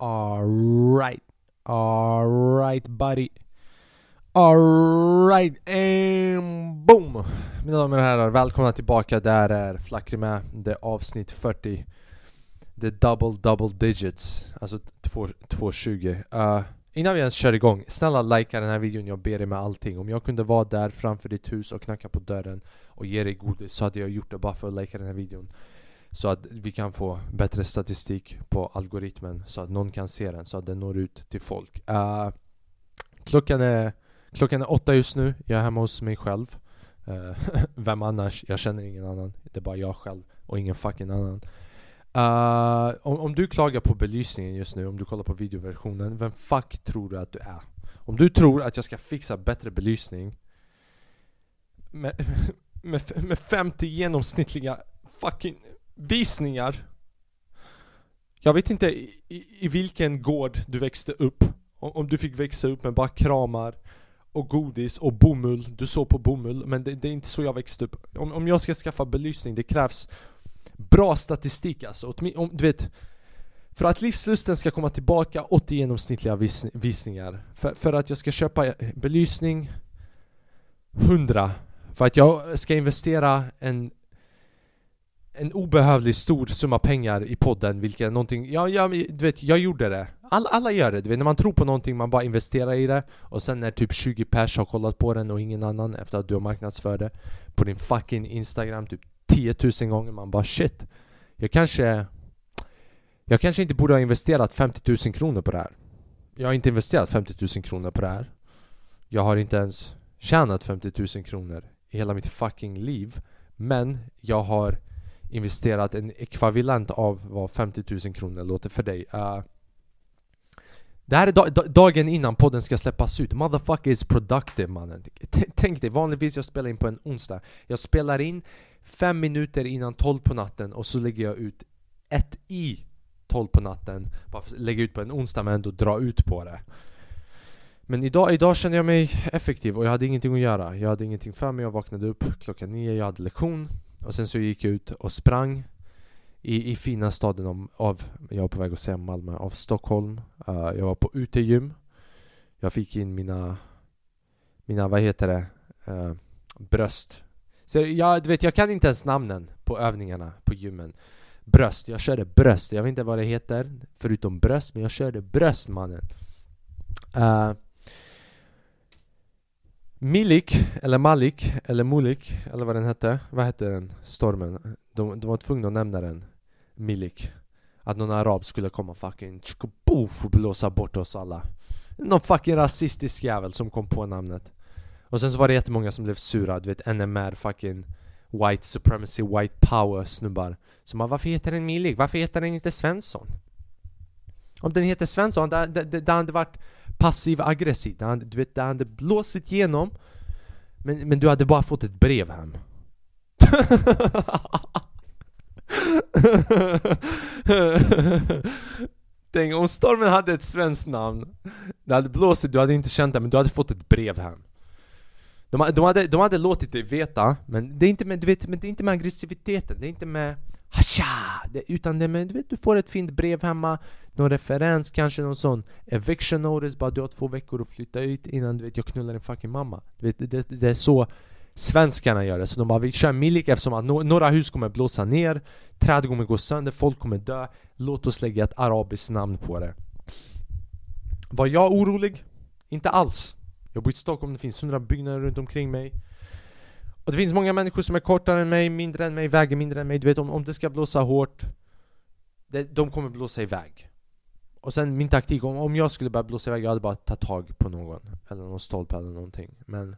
Alright. Alright buddy. Alright, and boom! Mina damer och herrar, välkomna tillbaka. Där är Flackri med. Det är avsnitt 40. Det är double double digits. Alltså 220. Uh, eh, innan vi ens kör igång, snälla likea den här videon. Jag ber dig med allting. Om jag kunde vara där framför ditt hus och knacka på dörren och ge dig godis så hade jag gjort det bara för att likea den här videon. Så att vi kan få bättre statistik på algoritmen så att någon kan se den så att den når ut till folk. Uh, klockan, är, klockan är åtta just nu, jag är hemma hos mig själv. Uh, vem annars? Jag känner ingen annan. Det är bara jag själv och ingen fucking annan. Uh, om, om, du klagar på belysningen just nu, om du kollar på videoversionen, vem fuck tror du att du är? Om du tror att jag ska fixa bättre belysning med, med, med 50 genomsnittliga fucking visningar. Jag vet inte i, i, vilken gård du växte upp. Om, om, du fick växa upp med bara kramar och godis och bomull. Du såg på bomull, men det, det, är inte så jag växte upp. Om, om jag ska skaffa belysning, det krävs bra statistik alltså. Om, du vet, för att livslusten ska komma tillbaka, 80 genomsnittliga vis, visningar. För, för att jag ska köpa belysning, 100. För att jag ska investera en en obehövlig stor summa pengar i podden, vilket är någonting, ja, ja, du vet, jag gjorde det. All, alla gör det, du vet, när man tror på någonting, man bara investerar i det och sen när typ 20 pers har kollat på den och ingen annan efter att du har marknadsfört det på din fucking Instagram typ 10 000 gånger, man bara shit. Jag kanske... Jag kanske inte borde ha investerat 50 000 kronor på det här. Jag har inte investerat 50 000 kronor på det här. Jag har inte ens tjänat 50 000 kronor i hela mitt fucking liv. Men jag har investerat en ekvivalent av vad 50 000 kronor låter för dig. Uh, det här är da dagen innan podden ska släppas ut. Motherfucker is productive mannen. T tänk dig, vanligtvis jag spelar in på en onsdag. Jag spelar in fem minuter innan 12 på natten och så lägger jag ut ett i 12 på natten. Bara lägga ut på en onsdag men ändå dra ut på det. Men idag, idag kände jag mig effektiv och jag hade ingenting att göra. Jag hade ingenting för mig, jag vaknade upp klockan nio, jag hade lektion. Och sen så gick jag ut och sprang i, i fina staden om, av, jag var på väg att säga Malmö, av Stockholm. Uh, jag var på utegym. Jag fick in mina, mina vad heter det, uh, bröst. Så jag, du vet, jag kan inte ens namnen på övningarna på gymmen. Bröst, jag körde bröst. Jag vet inte vad det heter förutom bröst, men jag körde bröst mannen. Uh, Milik, eller Malik, eller Mulik, eller vad den hette. Vad hette den? Stormen. De, de var tvungna att nämna den. Milik. Att någon arab skulle komma fucking tjokoboof och blåsa bort oss alla. Någon fucking rasistisk jävel som kom på namnet. Och sen så var det jättemånga som blev sura, du vet NMR fucking White supremacy, white power snubbar. Som bara, varför heter den Milik? Varför heter den inte Svensson? Om den heter Svensson, det, det hade varit passiv aggressiv. där han, du vet, det hade blåsit igenom men, men du hade bara fått ett brev hem. Tänk om stormen hade ett svenskt namn Det hade blåsit, du hade inte känt det men du hade fått ett brev hem de, de, hade, de hade låtit dig veta, men det är inte med, du vet, men det är inte med aggressiviteten, det är inte med Hasha! Det, utan det men du vet, du får ett fint brev hemma någon referens, kanske någon sån eviction notice, bara du har två veckor att flytta ut innan du vet jag knullar din fucking mamma. Du vet, det, det är så svenskarna gör det. Så de bara vi kör Milik eftersom att no några hus kommer blåsa ner, träd kommer gå sönder, folk kommer dö. Låt oss lägga ett arabiskt namn på det. Var jag orolig? Inte alls. Jag bor i Stockholm, det finns hundra byggnader runt omkring mig. Och det finns många människor som är kortare än mig, mindre än mig, väger mindre än mig. Du vet om, om det ska blåsa hårt, det, de kommer blåsa iväg. Och sen min taktik, om, om jag skulle börja blåsa iväg, jag hade bara tagit tag på någon Eller någon stolpe eller någonting. Men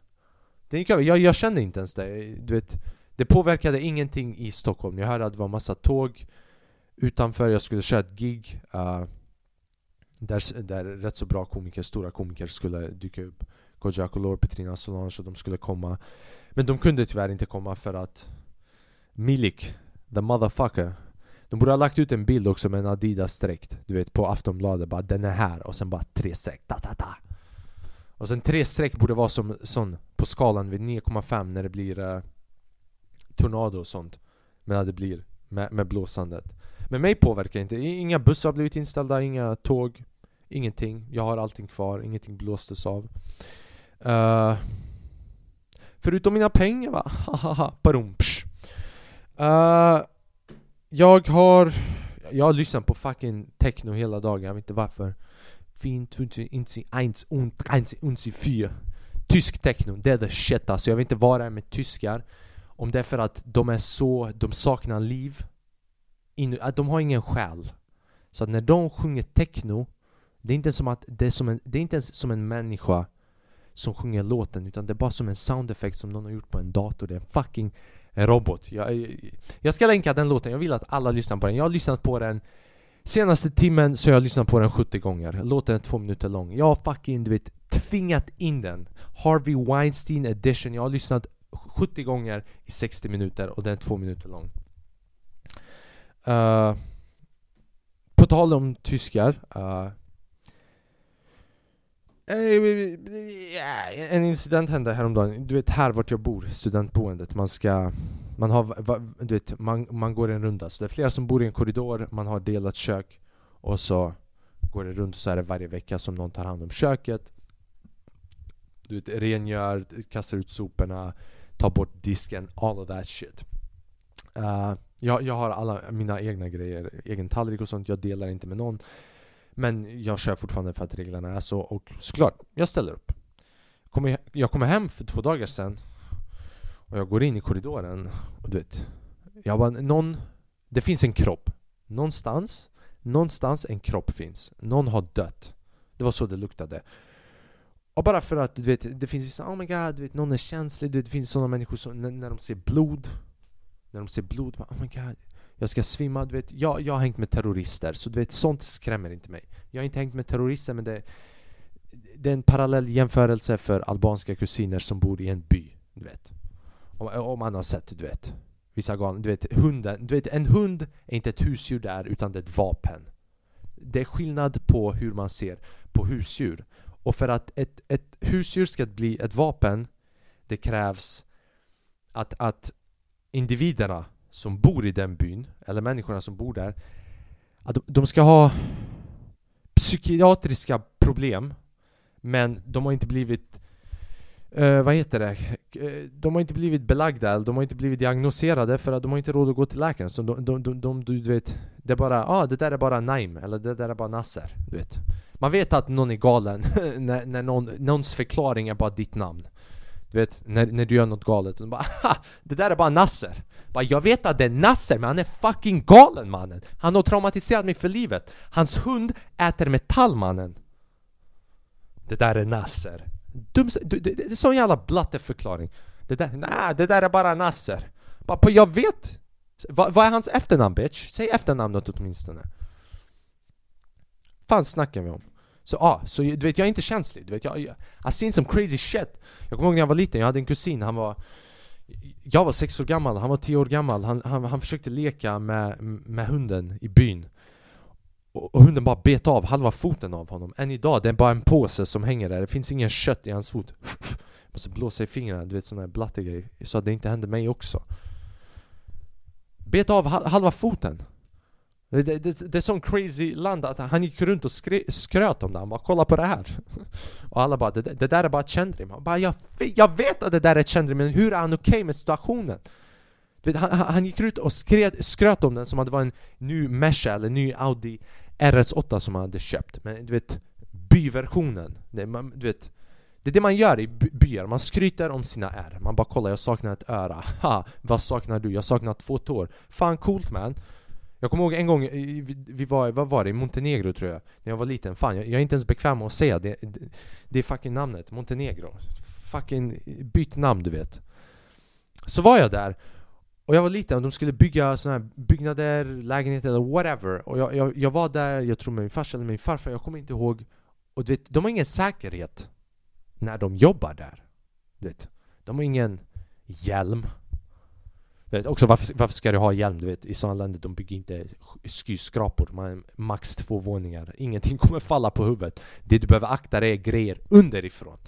det gick över, jag, jag kände inte ens det. Du vet Det påverkade ingenting i Stockholm. Jag hörde att det var massa tåg Utanför, jag skulle köra ett gig uh, där, där rätt så bra komiker, stora komiker skulle dyka upp. Kodjo Akolor, Petrina Solange och de skulle komma. Men de kunde tyvärr inte komma för att Milik, the motherfucker de borde ha lagt ut en bild också med en Adidas-dräkt Du vet på Aftonbladet, bara den är här och sen bara tre streck, ta ta ta. Och sen tre streck borde vara som sån på skalan vid 9,5 när det blir uh, tornado och sånt Men det blir med, med blåsandet. Men mig påverkar inte, inga bussar har blivit inställda, inga tåg Ingenting, jag har allting kvar, ingenting blåstes av. Uh, Förutom mina pengar va? Hahaha, uh, eh, Jag har... Jag har lyssnat på fucking techno hela dagen, jag vet inte varför. Fin 2021 und 1 Tysk techno, det är the shit alltså. Jag vet inte vad det är med tyskar. Om det är för att de är så, de saknar liv. In, De har ingen själ. Så att när de sjunger techno Det är inte som att, det är, som en, det är inte ens som en människa som sjunger låten utan det är bara som en sound effect som någon har gjort på en dator. Det är en fucking eh, robot. Jag, eh, jag ska länka den låten, jag vill att alla lyssnar på den. Jag har lyssnat på den Senaste timmen så har jag lyssnat på den 70 gånger. Låten är två minuter lång. Jag har fucking du vet tvingat in den. Harvey Weinstein edition. Jag har lyssnat 70 gånger i 60 minuter och den är två minuter lång. Uh, På tal om tyskar uh, Eh, en incident hände häromdagen, du vet här vart jag bor, studentboendet, man ska man, har, du vet, man, man går en runda, så det är flera som bor i en korridor, man har delat kök och så går det runt så är det varje vecka som någon tar hand om köket. Du vet, rengör, kastar ut soporna, tar bort disken, all of that shit. Uh, jag, jag har alla mina egna grejer, egen tallrik och sånt, jag delar inte med någon. Men jag kör fortfarande för att reglerna är så och såklart, jag ställer upp. Kommer, Jag kommer hem för två dagar sedan och jag går in i korridoren och du vet Jag bara, någon Det finns en kropp. Någonstans Någonstans en kropp finns. Någon har dött. Det var så det luktade. Och bara för att du vet, det finns vissa, oh my god, du vet, någon är känslig, du vet, det finns sådana människor som när, när de ser blod När de ser blod, bara, oh my god. Jag ska svimma, du vet, jag, jag har hängt med terrorister så du vet, sånt skrämmer inte mig. Jag har inte hängt med terrorister men det Det är en parallell jämförelse för albanska kusiner som bor i en by, du vet. Om, man har sett, du vet. Vissa galna, du vet hunden, du vet en hund är inte ett husdjur där utan det är ett vapen. Det är skillnad på hur man ser på husdjur. Och för att ett, ett husdjur ska bli ett vapen Det krävs att, att individerna som bor i den byn, eller människorna som bor där Att de ska ha psykiatriska problem Men de har inte blivit Uh, vad heter det? Eh, de har inte blivit belagda, eller de har inte blivit diagnoserade för att de har inte råd att gå till läkaren. Så de, de, de, de du vet, det är bara ah, det där är bara Naim, eller det där är bara Nasser. Du vet. Man vet att någon är galen när, när någon, någons förklaring är bara ditt namn. Du vet, när, när du gör något galet, och de bara det där är bara Nasser. Bara, jag vet att det är Nasser, men han är fucking galen mannen! Han har traumatiserat mig för livet. Hans hund äter metall mannen. Det där är Nasser. Dum, det, det, det är sån jävla blatteförklaring Det där, nej, det där är bara Nasser Bara på jag vet! Va, vad är hans efternamn bitch? Säg efternamnet åtminstone fan snackar vi om? Så ja, ah, så du vet jag är inte känslig, du vet jag, jag I've seen some crazy shit Jag kommer ihåg när jag var liten, jag hade en kusin, han var jag var sex år gammal, han var tio år gammal. Han, han, han försökte leka med, med hunden i byn. Och hunden bara bet av halva foten av honom. Än idag, det är bara en påse som hänger där. Det finns ingen kött i hans fot. Måste blåsa i fingrarna, du vet sån där blattegrej Så att det inte händer mig också. Bet av halva foten det, det, det, det är sån crazy land att han gick runt och skri, skröt om det. Han bara 'Kolla på det här' Och alla bara det, det där är bara ett kändrim Han bara jag, jag vet att det där är ett kändrim men hur är han okej okay med situationen?' Vet, han, han gick ut och skred, skröt om den som att det var en ny Merca eller ny Audi RS8 som han hade köpt. Men du vet, byversionen. Det, man, du vet, det är det man gör i byar, man skryter om sina R Man bara kollar, jag saknar ett öra. Ha, Vad saknar du? Jag saknar två tår. Fan coolt man. Jag kommer ihåg en gång, vi var, vad var det? I Montenegro tror jag. När jag var liten, fan jag, jag är inte ens bekväm med att säga det. Det, det är fucking namnet, Montenegro. Fucking byt namn du vet. Så var jag där. Och jag var liten och de skulle bygga såna här byggnader, lägenheter eller whatever. Och jag, jag, jag var där, jag tror med min farsa eller min farfar, jag kommer inte ihåg. Och du vet, de har ingen säkerhet när de jobbar där. Du vet, De har ingen hjälm vet, också varför, varför ska du ha hjälm? Du vet, i sådana länder de bygger inte skyskrapor, man har max två våningar Ingenting kommer falla på huvudet Det du behöver akta dig är grejer underifrån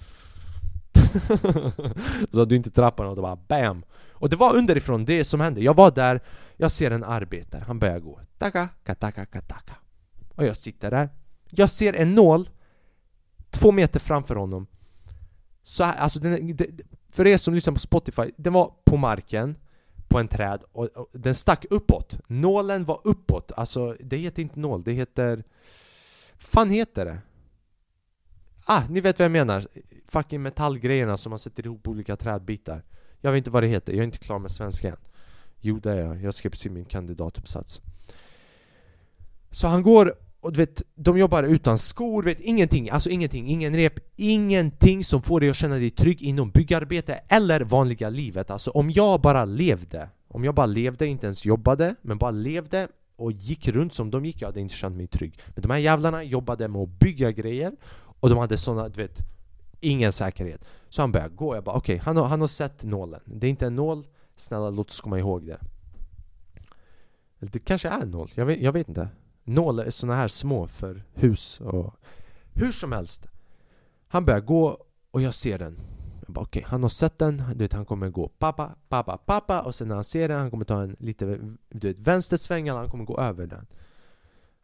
Så att du inte trappar och bara BAM! Och det var underifrån det som hände. Jag var där, jag ser en arbetare, han börjar gå. Taka, kataka, kataka. Och jag sitter där. Jag ser en nål två meter framför honom. Så här, alltså den, för er som lyssnar på Spotify, den var på marken på en träd och, och den stack uppåt. Nålen var uppåt. Alltså, det heter inte nål, det heter... fan heter det? Ah, ni vet vad jag menar. Fucking metallgrejerna som man sätter ihop olika trädbitar. Jag vet inte vad det heter, jag är inte klar med svenska än. Jo, det är jag. Jag skrev precis min kandidatuppsats. Så han går och du vet, de jobbar utan skor, vet ingenting, alltså ingenting, ingen rep, ingenting som får dig att känna dig trygg inom byggarbete eller vanliga livet. Alltså om jag bara levde, om jag bara levde, inte ens jobbade, men bara levde och gick runt som de gick, jag hade inte känt mig trygg. Men de här jävlarna jobbade med att bygga grejer och de hade såna, du vet, ingen säkerhet. Så han började gå, jag bara okej, okay, han, har, han har sett nålen. Det är inte en nål, snälla låt oss komma ihåg det. Det kanske är en nål, jag vet, jag vet inte. Nålar är såna här små för hus och hur som helst. Han börjar gå och jag ser den. Jag bara okej, okay, han har sett den, du vet han kommer gå pappa, pappa, pappa och sen när han ser den, han kommer ta en lite du vet, vänstersväng eller han kommer gå över den.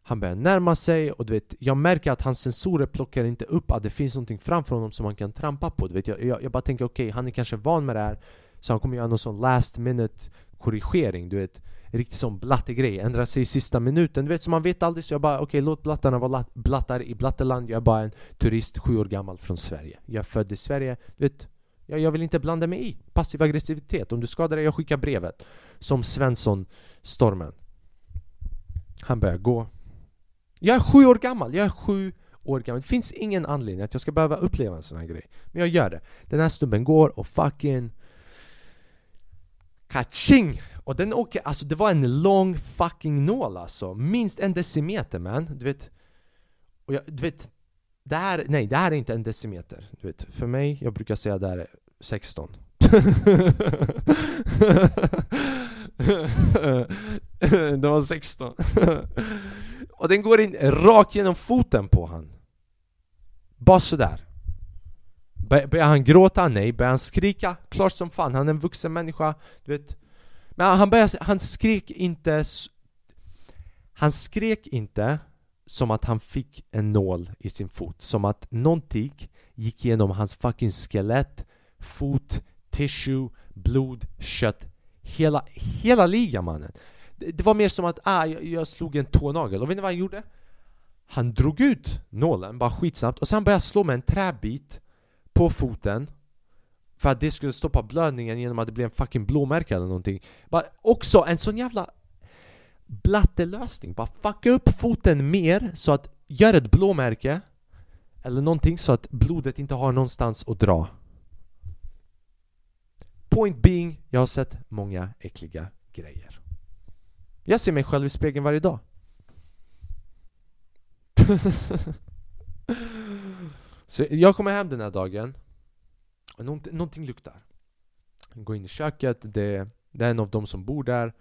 Han börjar närma sig och du vet, jag märker att hans sensorer plockar inte upp att det finns någonting framför honom som han kan trampa på. Du vet, jag, jag, jag bara tänker okej, okay, han är kanske van med det här så han kommer göra någon sån last minute korrigering, du vet riktigt sån blattegrej, ändra sig i sista minuten. Du vet, så man vet aldrig. Så jag bara, okej okay, låt blattarna vara blattar i blatteland. Jag är bara en turist, sju år gammal från Sverige. Jag är född i Sverige. Du vet, jag, jag vill inte blanda mig i passiv aggressivitet. Om du skadar dig, jag skickar brevet. Som Svensson, stormen. Han börjar gå. Jag är sju år gammal, jag är sju år gammal. Det finns ingen anledning att jag ska behöva uppleva en sån här grej. Men jag gör det. Den här snubben går och fucking... Kaching! Och den åker, alltså det var en lång fucking nål alltså. Minst en decimeter man, du vet Och jag, du vet Det här, nej det här är inte en decimeter. Du vet, för mig, jag brukar säga det här är 16 Det var 16 Och den går in rakt genom foten på han. Bara sådär. Börjar han gråta? Nej. Börjar han skrika? Klart som fan, han är en vuxen människa. Du vet men han, började, han skrek inte Han skrek inte som att han fick en nål i sin fot. Som att någonting gick igenom hans fucking skelett Fot, tissue, blod, kött. Hela, hela ligan mannen. Det, det var mer som att ah, jag, jag slog en tånagel. Och vet ni vad han gjorde? Han drog ut nålen bara skitsnabbt. Och sen började han slå med en träbit på foten för att det skulle stoppa blödningen genom att det blev en fucking blåmärke eller någonting. Bara Också en sån jävla blattelösning. Bara fucka upp foten mer så att Gör ett blåmärke Eller någonting så att blodet inte har någonstans att dra. Point being, jag har sett många äckliga grejer. Jag ser mig själv i spegeln varje dag. Så jag kommer hem den här dagen. Någonting, någonting luktar. Går in i köket, det, det är en av dem som bor där.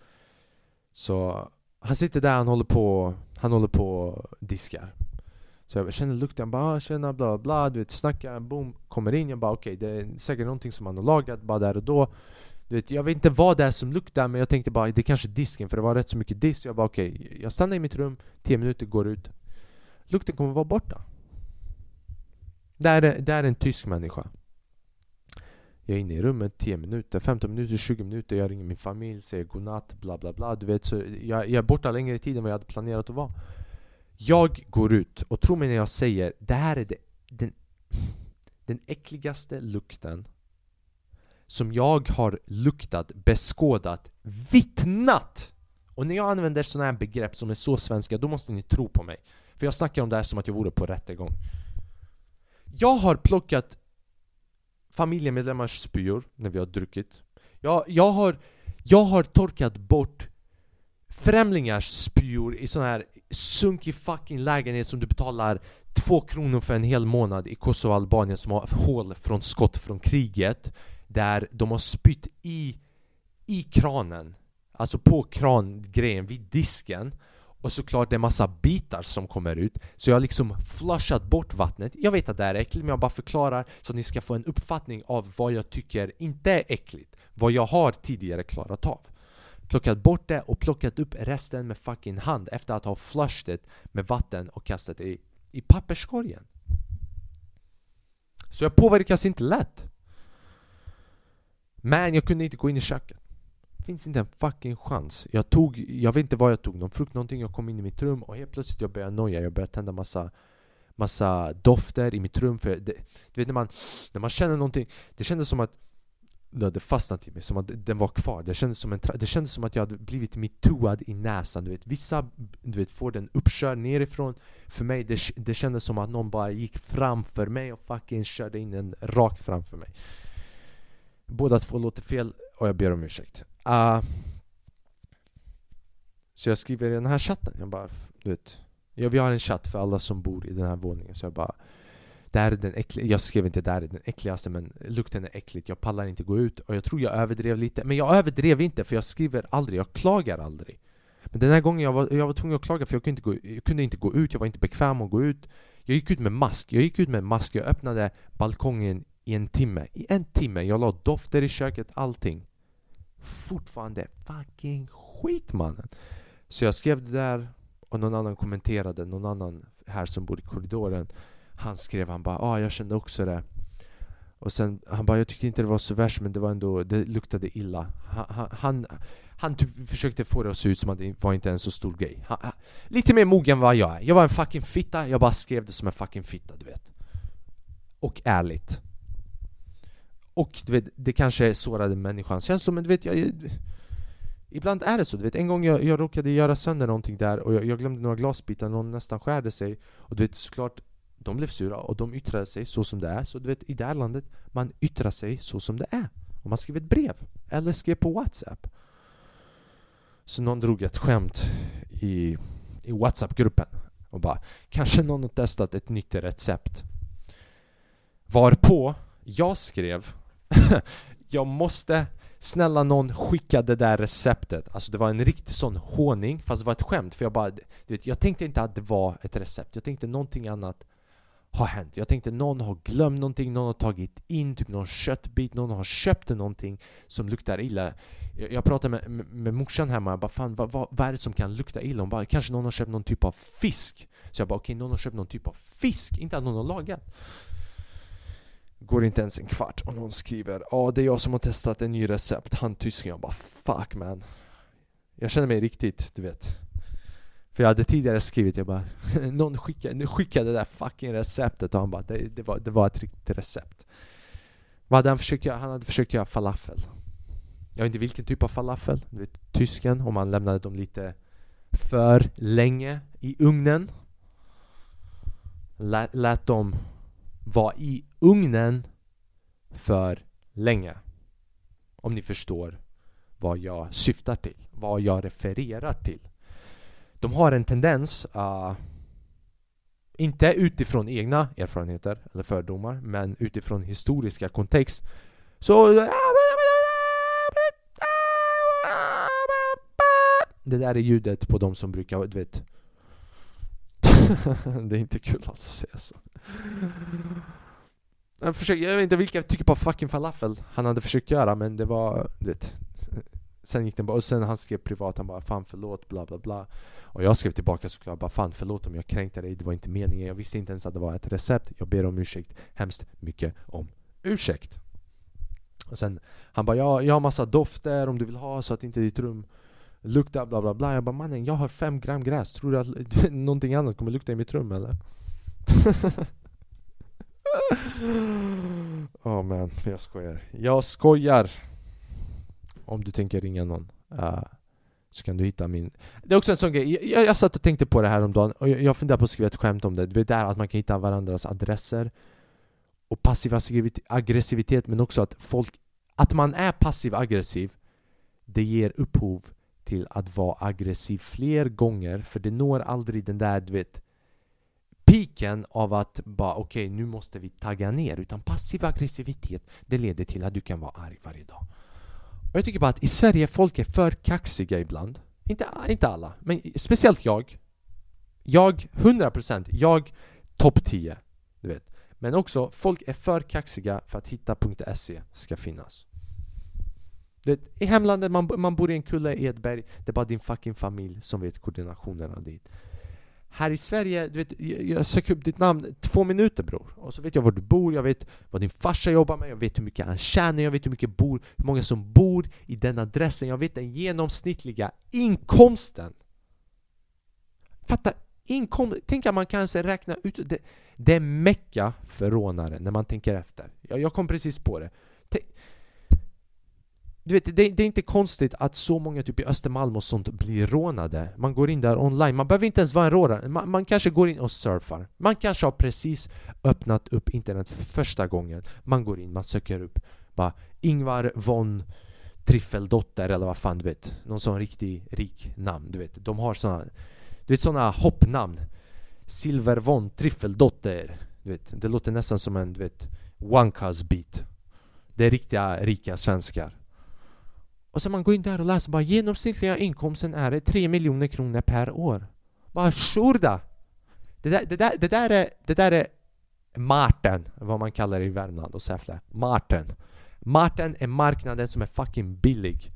Så han sitter där, han håller på, han håller på diskar. Så jag känner lukten, jag bara ah, tjena bla bla, du vet snackar, boom, kommer in, jag bara okej okay, det är säkert någonting som han har lagat bara där och då. Du vet, jag vet inte vad det är som luktar men jag tänkte bara det är kanske disken för det var rätt så mycket disk. Jag bara okej, okay, jag stannar i mitt rum, 10 minuter, går ut. Lukten kommer vara borta. Det är, det är en tysk människa. Jag är inne i rummet 10 minuter, 15 minuter, 20 minuter Jag ringer min familj, säger godnatt, bla bla bla. Du vet, så jag, jag är borta längre tid än vad jag hade planerat att vara. Jag går ut, och tro mig när jag säger Det här är det, den, den äckligaste lukten Som jag har luktat, beskådat, vittnat! Och när jag använder sådana här begrepp som är så svenska Då måste ni tro på mig. För jag snackar om det här som att jag vore på rättegång. Jag har plockat familjemedlemmars spyor när vi har druckit. Jag, jag, har, jag har torkat bort främlingars spyor i sån här sunkig fucking lägenhet som du betalar två kronor för en hel månad i Kosovo Albanien som har hål från skott från kriget Där de har spytt i, i kranen Alltså på krangrejen vid disken och såklart det är massa bitar som kommer ut. Så jag har liksom flushat bort vattnet. Jag vet att det är äckligt men jag bara förklarar så att ni ska få en uppfattning av vad jag tycker inte är äckligt. Vad jag har tidigare klarat av. Plockat bort det och plockat upp resten med fucking hand efter att ha flushat det med vatten och kastat det i, i papperskorgen. Så jag påverkas inte lätt. Men jag kunde inte gå in i köket finns inte en fucking chans. Jag tog, jag vet inte vad jag tog, någon frukt, någonting. Jag kom in i mitt rum och helt plötsligt jag började noja. Jag började tända massa, massa dofter i mitt rum. För det, du vet när man, när man känner någonting, det kändes som att det hade fastnat i mig, som att den var kvar. Det kändes som, en det kändes som att jag hade blivit metooad i näsan. Du vet. Vissa du vet, får den uppkörd nerifrån. För mig det, det kändes som att någon bara gick framför mig och fucking körde in den rakt framför mig. Båda två låter fel och jag ber om ursäkt. Uh, så jag skriver i den här chatten, jag bara, du vet. Ja, Vi har en chatt för alla som bor i den här våningen så jag bara det här är den äckliga, jag skrev inte det här är den äckligaste men lukten är äckligt, jag pallar inte gå ut. Och jag tror jag överdrev lite Men jag överdrev inte för jag skriver aldrig, jag klagar aldrig. Men den här gången jag var, jag var tvungen att klaga för jag kunde, inte gå, jag kunde inte gå ut, jag var inte bekväm att gå ut. Jag gick ut med mask, jag gick ut med mask, jag öppnade balkongen i en timme I en timme, jag la dofter i köket, allting fortfarande fucking skit mannen. Så jag skrev det där och någon annan kommenterade, någon annan här som bor i korridoren Han skrev, han bara ah, jag kände också det. Och sen, han bara jag tyckte inte det var så värst men det var ändå, det luktade illa. Han, han, han typ försökte få det att se ut som att det var inte en så stor grej. Han, Lite mer mogen än vad jag är. Jag var en fucking fitta, jag bara skrev det som en fucking fitta du vet. Och ärligt och du vet, det kanske sårade människan. Känns som, du vet, jag, Ibland är det så, du vet en gång jag, jag råkade göra sönder någonting där och jag, jag glömde några glasbitar, någon nästan skärde sig. Och du vet såklart, de blev sura och de yttrade sig så som det är. Så du vet, i det här landet, man yttrar sig så som det är. Om man skriver ett brev, eller skrev på Whatsapp. Så någon drog ett skämt i, i Whatsapp-gruppen och bara Kanske någon har testat ett nytt recept. Varpå jag skrev jag måste Snälla någon skicka det där receptet. Alltså det var en riktig sån håning Fast det var ett skämt för jag bara du vet, Jag tänkte inte att det var ett recept. Jag tänkte någonting annat har hänt. Jag tänkte någon har glömt någonting Någon har tagit in typ någon köttbit Någon har köpt någonting som luktar illa. Jag, jag pratade med, med, med morsan hemma Jag bara fan vad, vad, vad är det som kan lukta illa? Hon bara kanske någon har köpt någon typ av fisk. Så jag bara okej okay, någon har köpt någon typ av fisk. Inte att någon har lagat. Går inte ens en kvart och någon skriver Ja det är jag som har testat en ny recept. Han tysken jag bara fuck man. Jag känner mig riktigt, du vet. För jag hade tidigare skrivit jag bara Någon skickade, skickade det där fucking receptet. Och han bara det, det, var, det var ett riktigt recept. Vad hade han försökt göra? Han hade försökt göra falafel. Jag vet inte vilken typ av falafel Du vet tysken om man lämnade dem lite för länge i ugnen. Lät, lät dem vara i ugnen för länge. Om ni förstår vad jag syftar till, vad jag refererar till. De har en tendens, uh, inte utifrån egna erfarenheter eller fördomar, men utifrån historiska kontext. Så... Det där är ljudet på de som brukar, du vet... det är inte kul alltså att säga så. Jag, försökte, jag vet inte vilka tycker av fucking falafel han hade försökt göra men det var, vet Sen gick den bara, och sen han skrev privat, han bara 'Fan förlåt' bla bla bla. Och jag skrev tillbaka såklart bara 'Fan förlåt om jag kränkte dig, det var inte meningen' Jag visste inte ens att det var ett recept. Jag ber om ursäkt hemskt mycket om ursäkt. Och sen Han bara ja, jag har massa dofter om du vill ha så att inte ditt rum luktar bla bla bla. Jag bara mannen jag har fem gram gräs, tror du att någonting annat kommer lukta i mitt rum eller? Oh man, jag skojar. Jag skojar! Om du tänker ringa någon uh, så kan du hitta min... Det är också en sån grej, jag, jag satt och tänkte på det här om dagen och jag, jag funderar på att skriva ett skämt om det. Du vet där att man kan hitta varandras adresser och passiv aggressivitet men också att folk... Att man är passiv aggressiv det ger upphov till att vara aggressiv fler gånger för det når aldrig den där du vet piken av att bara okej, okay, nu måste vi tagga ner. Utan passiv aggressivitet, det leder till att du kan vara arg varje dag. Och jag tycker bara att i Sverige, folk är för kaxiga ibland. Inte, inte alla, men speciellt jag. Jag, 100%, jag topp 10. Du vet. Men också, folk är för kaxiga för att hitta.se ska finnas. Vet, I hemlandet, man, man bor i en kulle i ett berg, det är bara din fucking familj som vet koordinationerna dit. Här i Sverige, du vet, jag söker upp ditt namn två minuter bror. Och så vet jag var du bor, jag vet vad din farsa jobbar med, jag vet hur mycket han tjänar, jag vet hur mycket bor, hur många som bor i den adressen, jag vet den genomsnittliga inkomsten. Fatta, inkomst, tänk att man kan räkna ut det. Det är mecka för rånare när man tänker efter. Jag, jag kom precis på det. Du vet, det, det, är inte konstigt att så många typ i Östermalm och sånt blir rånade. Man går in där online, man behöver inte ens vara en rånare. Man, man, kanske går in och surfar. Man kanske har precis öppnat upp internet för första gången. Man går in, man söker upp bara Ingvar von Triffeldotter eller vad fan du vet. Någon sån riktig rik namn, du vet. De har såna, du vet såna hoppnamn. Silver von Triffeldotter. Du vet, det låter nästan som en, du vet, Wankas beat. Det är riktiga rika svenskar. Och så man går in där och läser bara genomsnittliga inkomsten är 3 miljoner kronor per år. Bara shurda! Det där, det där, det där är, det där är Marten, vad man kallar det i Värmland och Säffle. Marten. Marten är marknaden som är fucking billig.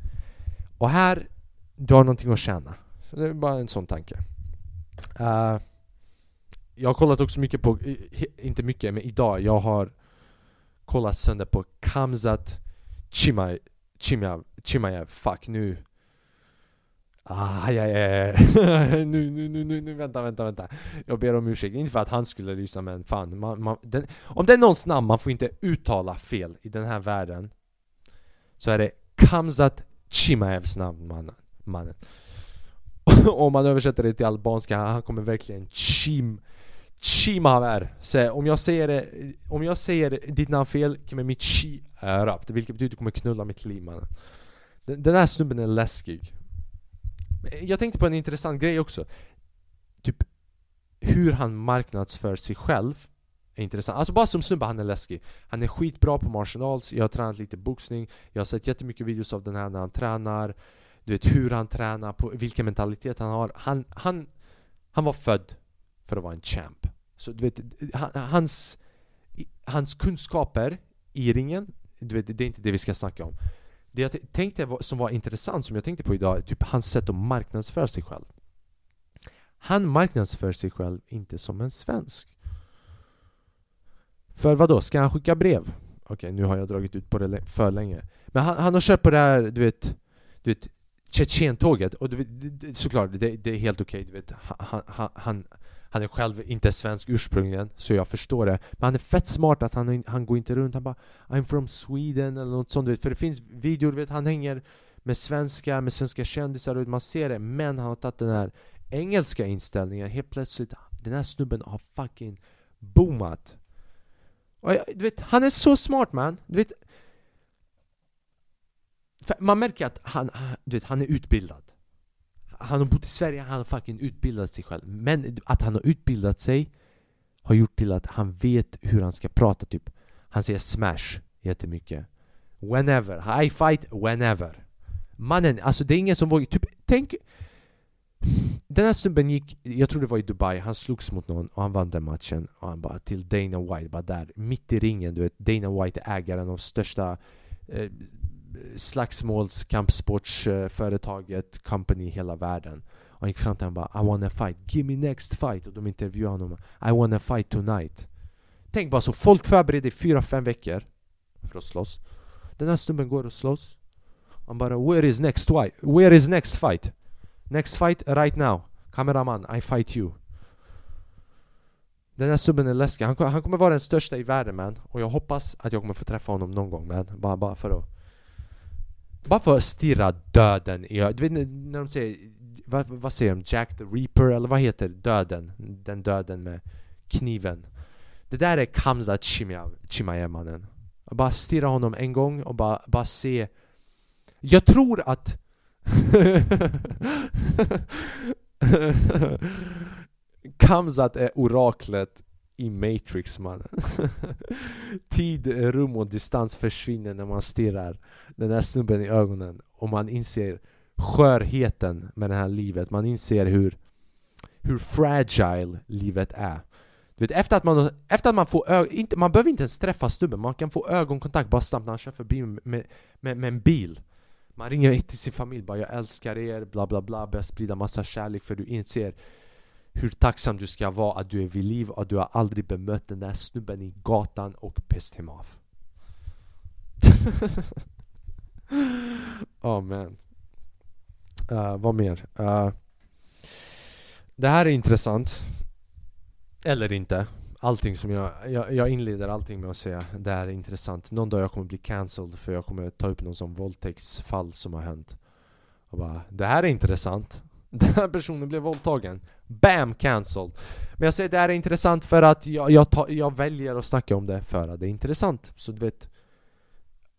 Och här, du har någonting att tjäna. Så det är bara en sån tanke. Uh, jag har kollat också mycket på, inte mycket, men idag, jag har kollat sönder på Kamzat Chimay Chimaev, Chimaev, fuck nu. Ah, ja, ja, nu, nu, nu, nu, nu, vänta, vänta, vänta. Jag ber om ursäkt, inte för att han skulle lyssna men fan man, man, den, Om det är någons namn man får inte uttala fel i den här världen Så är det Kamzat Chimaevs namn mannen, mannen. Om man översätter det till albanska, han kommer verkligen Chim Chimaver Så om jag säger det, om jag säger ditt namn fel kommer mitt chi rapt Vilket betyder att du kommer knulla mitt liv mannen den, den här snubben är läskig Jag tänkte på en intressant grej också Typ hur han marknadsför sig själv är intressant. Alltså bara som snubbe, han är läskig. Han är skitbra på martial arts, jag har tränat lite boxning, jag har sett jättemycket videos av den här när han tränar Du vet hur han tränar, på vilken mentalitet han har. Han, han, han var född för att vara en champ. Så du vet, hans, hans kunskaper i ringen, du vet, det är inte det vi ska snacka om. Det jag tänkte som var intressant, som jag tänkte på idag, är typ hans sätt att marknadsföra sig själv. Han marknadsför sig själv inte som en svensk. För vad då? Ska han skicka brev? Okej, okay, nu har jag dragit ut på det för länge. Men han, han har kört på det här, du vet, du vet Tjetjentåget, och du vet, såklart, det, det är helt okej, okay, du vet, han, han, han han är själv inte svensk ursprungligen, så jag förstår det. Men han är fett smart att han, han går inte runt, han bara I'm from Sweden eller något sånt. För det finns videor, vet, han hänger med svenska, med svenska kändisar och man ser det. Men han har tagit den här engelska inställningen. Helt plötsligt, den här snubben har fucking boomat. Och jag, du vet, han är så smart man. Du vet, man märker att han, du vet, han är utbildad han har bott i Sverige, han har fucking utbildat sig själv. Men att han har utbildat sig har gjort till att han vet hur han ska prata typ. Han säger smash jättemycket. Whenever, I fight whenever. Mannen, alltså det är ingen som vågar... Typ, tänk... Den här snubben gick, jag tror det var i Dubai, han slogs mot någon och han vann den matchen. Och han bara till Dana White, bara där, mitt i ringen. Du vet, Dana White är ägaren av största eh, slagsmåls kampsportsföretaget eh, company i hela världen. Och han gick fram till honom och bara I wanna fight, give me next fight. Och de intervjuade honom I wanna fight tonight. Tänk bara så, folk förbereder i 4-5 veckor för att slåss. Den här snubben går och slåss. Han bara Where is next fight? Where is next fight? Next fight right now. Kameraman, I fight you. Den här snubben är läskig. Han, han kommer vara den största i världen man. Och jag hoppas att jag kommer få träffa honom någon gång man. Bara, bara för att bara för att stirra döden i Du vet när de säger vad, vad säger de? Jack the Reaper eller vad heter döden? Den döden med kniven Det där är Kamza Chimaev mannen Bara stirra honom en gång och bara, bara se Jag tror att Kamzat är oraklet i Matrix mannen. Tid, rum och distans försvinner när man stirrar den där snubben i ögonen och man inser skörheten med det här livet. Man inser hur, hur fragile livet är. Du vet, efter att man, efter att man får ö- inte, man behöver inte ens träffa snubben, man kan få ögonkontakt bara snabbt när han kör förbi med, med, med en bil. Man ringer till sin familj bara 'Jag älskar er' bla bla bla, börjar sprida massa kärlek för du inser hur tacksam du ska vara att du är vid liv och att du har aldrig bemött den där snubben i gatan och pissed him off. oh man. Uh, vad mer? Uh, det här är intressant. Eller inte. Allting som jag, jag, jag inleder allting med att säga det här är intressant. Någon dag jag kommer bli cancelled för jag kommer ta upp någon sån våldtäktsfall som har hänt. Och bara, det här är intressant. Den här personen blev våldtagen. BAM! Cancelled. Men jag säger det här är intressant för att jag, jag, ta, jag väljer att snacka om det för att det är intressant. Så du vet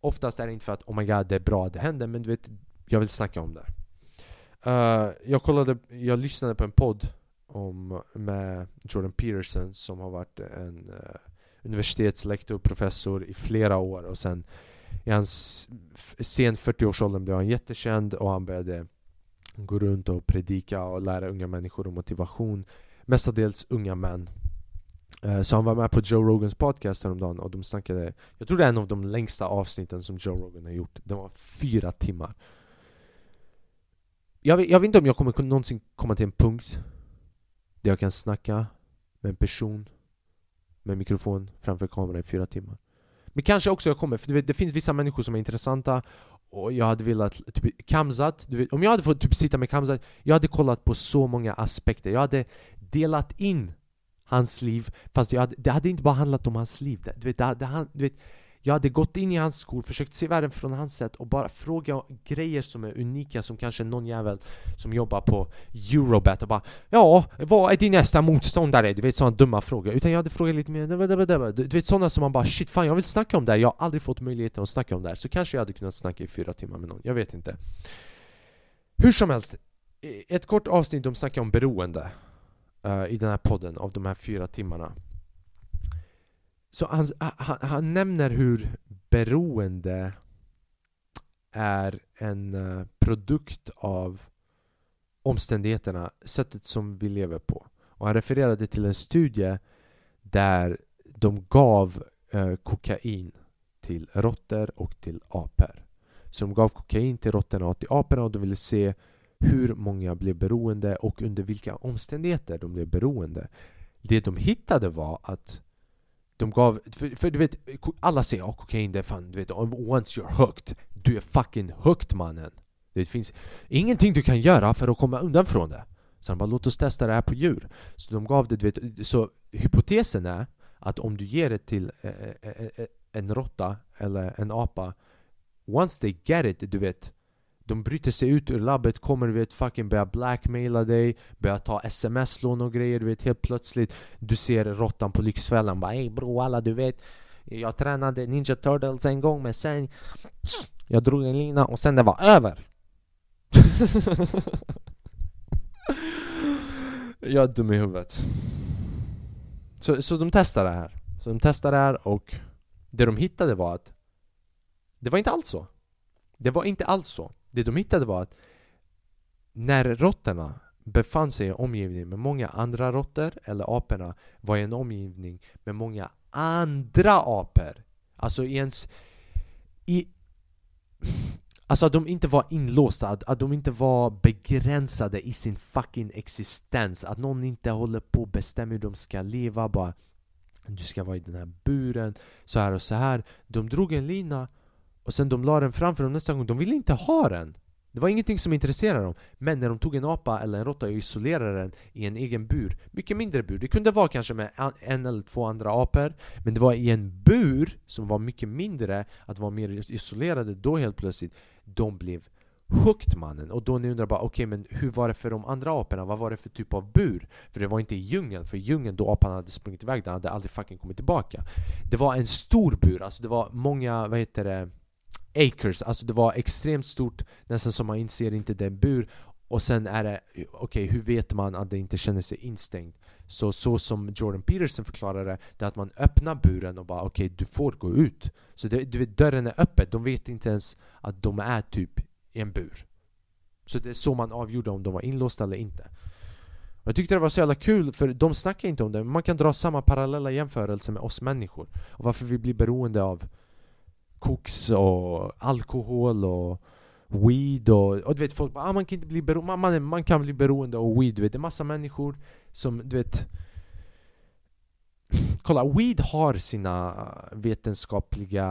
Oftast är det inte för att oh my god det är bra att det händer men du vet Jag vill snacka om det. Uh, jag kollade, jag lyssnade på en podd om, med Jordan Peterson som har varit en uh, universitetslektor, professor i flera år och sen i hans sen 40-årsåldern blev han jättekänd och han började gå runt och predika och lära unga människor om motivation. Mestadels unga män. Eh, så han var med på Joe Rogans podcast häromdagen och de snackade Jag tror det är en av de längsta avsnitten som Joe Rogan har gjort. Det var fyra timmar. Jag vet, jag vet inte om jag kommer någonsin komma till en punkt där jag kan snacka med en person med mikrofon framför kameran i fyra timmar. Men kanske också jag kommer, för du vet, det finns vissa människor som är intressanta och jag hade velat, typ Kamzat, du vet, om jag hade fått typ sitta med Kamzat Jag hade kollat på så många aspekter, jag hade delat in hans liv Fast jag hade, det hade inte bara handlat om hans liv. Du vet, det, det, du vet jag hade gått in i hans skor, försökt se världen från hans sätt och bara fråga grejer som är unika som kanske någon jävel som jobbar på Eurobat och bara Ja, vad är din nästa motståndare? Du vet sådana dumma frågor. Utan jag hade frågat lite mer Du vet sådana som man bara shit fan jag vill snacka om det här. Jag har aldrig fått möjligheten att snacka om det här. Så kanske jag hade kunnat snacka i fyra timmar med någon. Jag vet inte. Hur som helst. Ett kort avsnitt de snackar om beroende. Uh, I den här podden av de här fyra timmarna. Så han, han, han nämner hur beroende är en eh, produkt av omständigheterna, sättet som vi lever på. Och han refererade till en studie där de gav eh, kokain till råttor och till apor. Så de gav kokain till råttorna och till aporna och de ville se hur många blev beroende och under vilka omständigheter de blev beroende. Det de hittade var att de gav, för, för, du vet, alla säger att kokain det är fan, du vet, once you're hooked Du är fucking hooked mannen. Det finns ingenting du kan göra för att komma undan från det. Så han bara låt oss testa det här på djur. Så de gav det, du vet, så hypotesen är att om du ger det till eh, eh, eh, eh en råtta eller en apa Once they get it, du vet de bryter sig ut ur labbet, kommer du vet fucking börja blackmaila dig Börja ta sms-lån och grejer du vet helt plötsligt. Du ser råttan på Lyxfällan bara Ey bro alla du vet Jag tränade Ninja Turtles en gång men sen Jag drog en lina och sen det var över. Jag är dum i huvudet. Så, så de testade det här. Så de testade det här och Det de hittade var att Det var inte alls så. Det var inte alls så det de hittade var att när råttorna befann sig i en omgivning med många andra råttor, eller aporna var i en omgivning med många andra apor. Alltså i ens... I, alltså att de inte var inlåsta, att de inte var begränsade i sin fucking existens. Att någon inte håller på och bestämmer hur de ska leva. Bara du ska vara i den här buren, så här och så här. De drog en lina och sen de la den framför dem nästa gång, de ville inte ha den! Det var ingenting som intresserade dem. Men när de tog en apa eller en råtta och isolerade den i en egen bur, mycket mindre bur, det kunde vara kanske med en eller två andra apor, men det var i en bur som var mycket mindre, att vara mer isolerade, då helt plötsligt, de blev hooked mannen. Och då ni undrar bara okej okay, men hur var det för de andra aporna? Vad var det för typ av bur? För det var inte i djungeln, för i djungeln då apan hade sprungit iväg, den hade aldrig fucking kommit tillbaka. Det var en stor bur, alltså det var många, vad heter det? Acres, alltså det var extremt stort Nästan som man inser inte det är en bur Och sen är det, okej okay, hur vet man att det inte känner sig instängd? Så, så som Jordan Peterson förklarade det, det är att man öppnar buren och bara okej okay, du får gå ut Så det, du vet, dörren är öppen, de vet inte ens att de är typ i en bur Så det är så man avgjorde om de var inlåsta eller inte. Jag tyckte det var så jävla kul för de snackar inte om det, men man kan dra samma parallella jämförelse med oss människor. Och varför vi blir beroende av koks och alkohol och weed och, och du vet folk bara ah, man kan inte bli beroende, man, man, kan bli beroende av weed du vet. Det är massa människor som du vet Kolla, weed har sina vetenskapliga,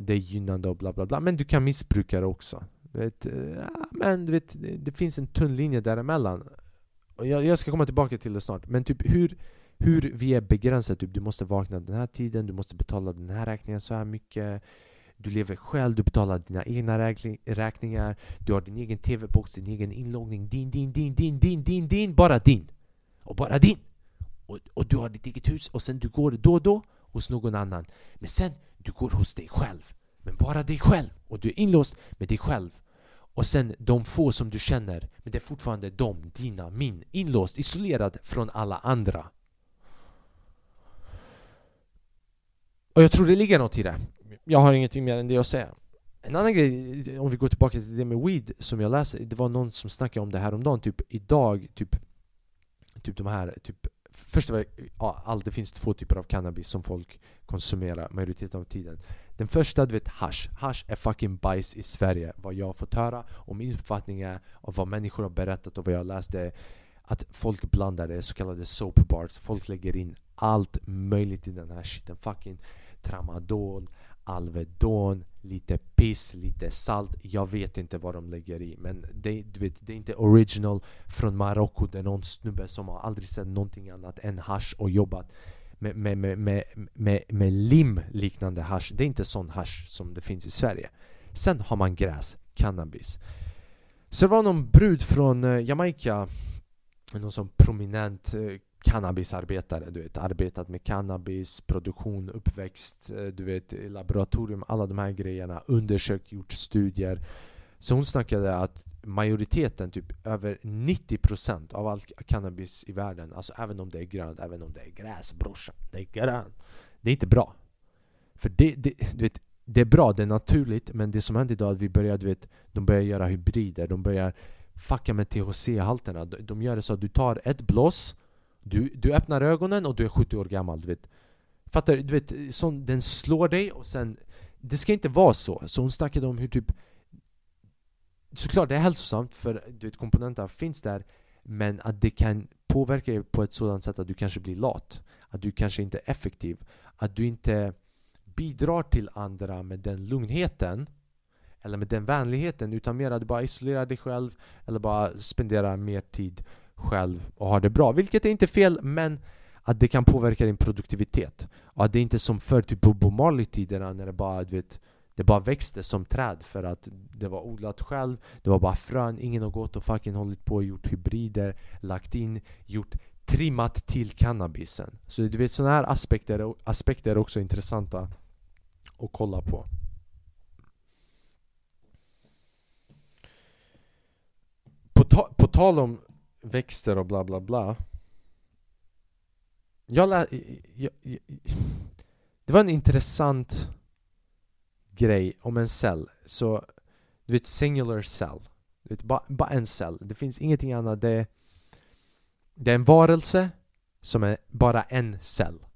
det är gynnande och bla bla bla. Men du kan missbruka det också. Du vet, ja, Men du vet, det finns en tunn linje däremellan. Och jag, jag ska komma tillbaka till det snart. Men typ hur, hur vi är begränsade, typ du måste vakna den här tiden, du måste betala den här räkningen så här mycket du lever själv, du betalar dina egna räkningar Du har din egen TV-box, din egen inloggning Din, din, din, din, din, din, din Bara din! Och bara din! Och, och du har ditt eget hus och sen du går då och då hos någon annan Men sen, du går hos dig själv Men bara dig själv! Och du är inlåst med dig själv och sen de få som du känner Men det är fortfarande de, dina, min Inlåst, isolerad från alla andra Och jag tror det ligger något i det jag har ingenting mer än det att säga. En annan grej, om vi går tillbaka till det med weed som jag läste, det var någon som snackade om det här om dagen typ idag, typ Typ de här, typ Först var ja, allt, det finns två typer av cannabis som folk konsumerar majoriteten av tiden. Den första, du vet hash. Hash är fucking bajs i Sverige, vad jag har fått höra. Och min uppfattning är, av vad människor har berättat och vad jag läste, Att folk blandar det, så kallade soap bars. Folk lägger in allt möjligt i den här skiten Fucking tramadol Alvedon, lite piss, lite salt. Jag vet inte vad de lägger i Men det, du vet, det är inte original från Marocko. Det är någon snubbe som har aldrig sett någonting annat än hash och jobbat med, med, med, med, med, med lim liknande hash. Det är inte sån hash som det finns i Sverige. Sen har man gräs, cannabis. Så det var någon brud från eh, Jamaica. Någon sån prominent eh, cannabisarbetare, du vet, arbetat med cannabis, produktion, uppväxt, eh, du vet, laboratorium, alla de här grejerna, undersökt, gjort studier. Så hon snackade att majoriteten, typ över 90% av all cannabis i världen, alltså även om det är grönt, även om det är gräs brorsan, det är grönt. Det är inte bra. För det, det, du vet, det är bra, det är naturligt, men det som händer idag är att vi börjar, du vet, de börjar göra hybrider, de börjar fucka med THC-halterna. De, de gör det så att du tar ett blås du, du öppnar ögonen och du är 70 år gammal, du vet Fattar du? vet, sån, den slår dig och sen Det ska inte vara så, så hon snackade om hur typ Såklart det är hälsosamt för du vet, komponenterna finns där Men att det kan påverka dig på ett sådant sätt att du kanske blir lat Att du kanske inte är effektiv Att du inte bidrar till andra med den lugnheten Eller med den vänligheten utan mer att du bara isolerar dig själv Eller bara spenderar mer tid själv och har det bra. Vilket är inte fel, men att det kan påverka din produktivitet. Och att det inte är som förr, typ på Bob Marley-tiderna när det bara, du vet, det bara växte som träd för att det var odlat själv, det var bara frön, ingen har gått och fucking hållit på och gjort hybrider, lagt in, gjort trimmat till cannabisen. Så du vet sådana här aspekter, aspekter är också intressanta att kolla på. På, ta på tal om växter och bla bla bla. Jag, lä jag, jag, Det var en intressant grej om en cell. Så, du vet singular cell. Du vet, Bara ba en cell, det finns ingenting annat. Det, det är en varelse som är bara en cell.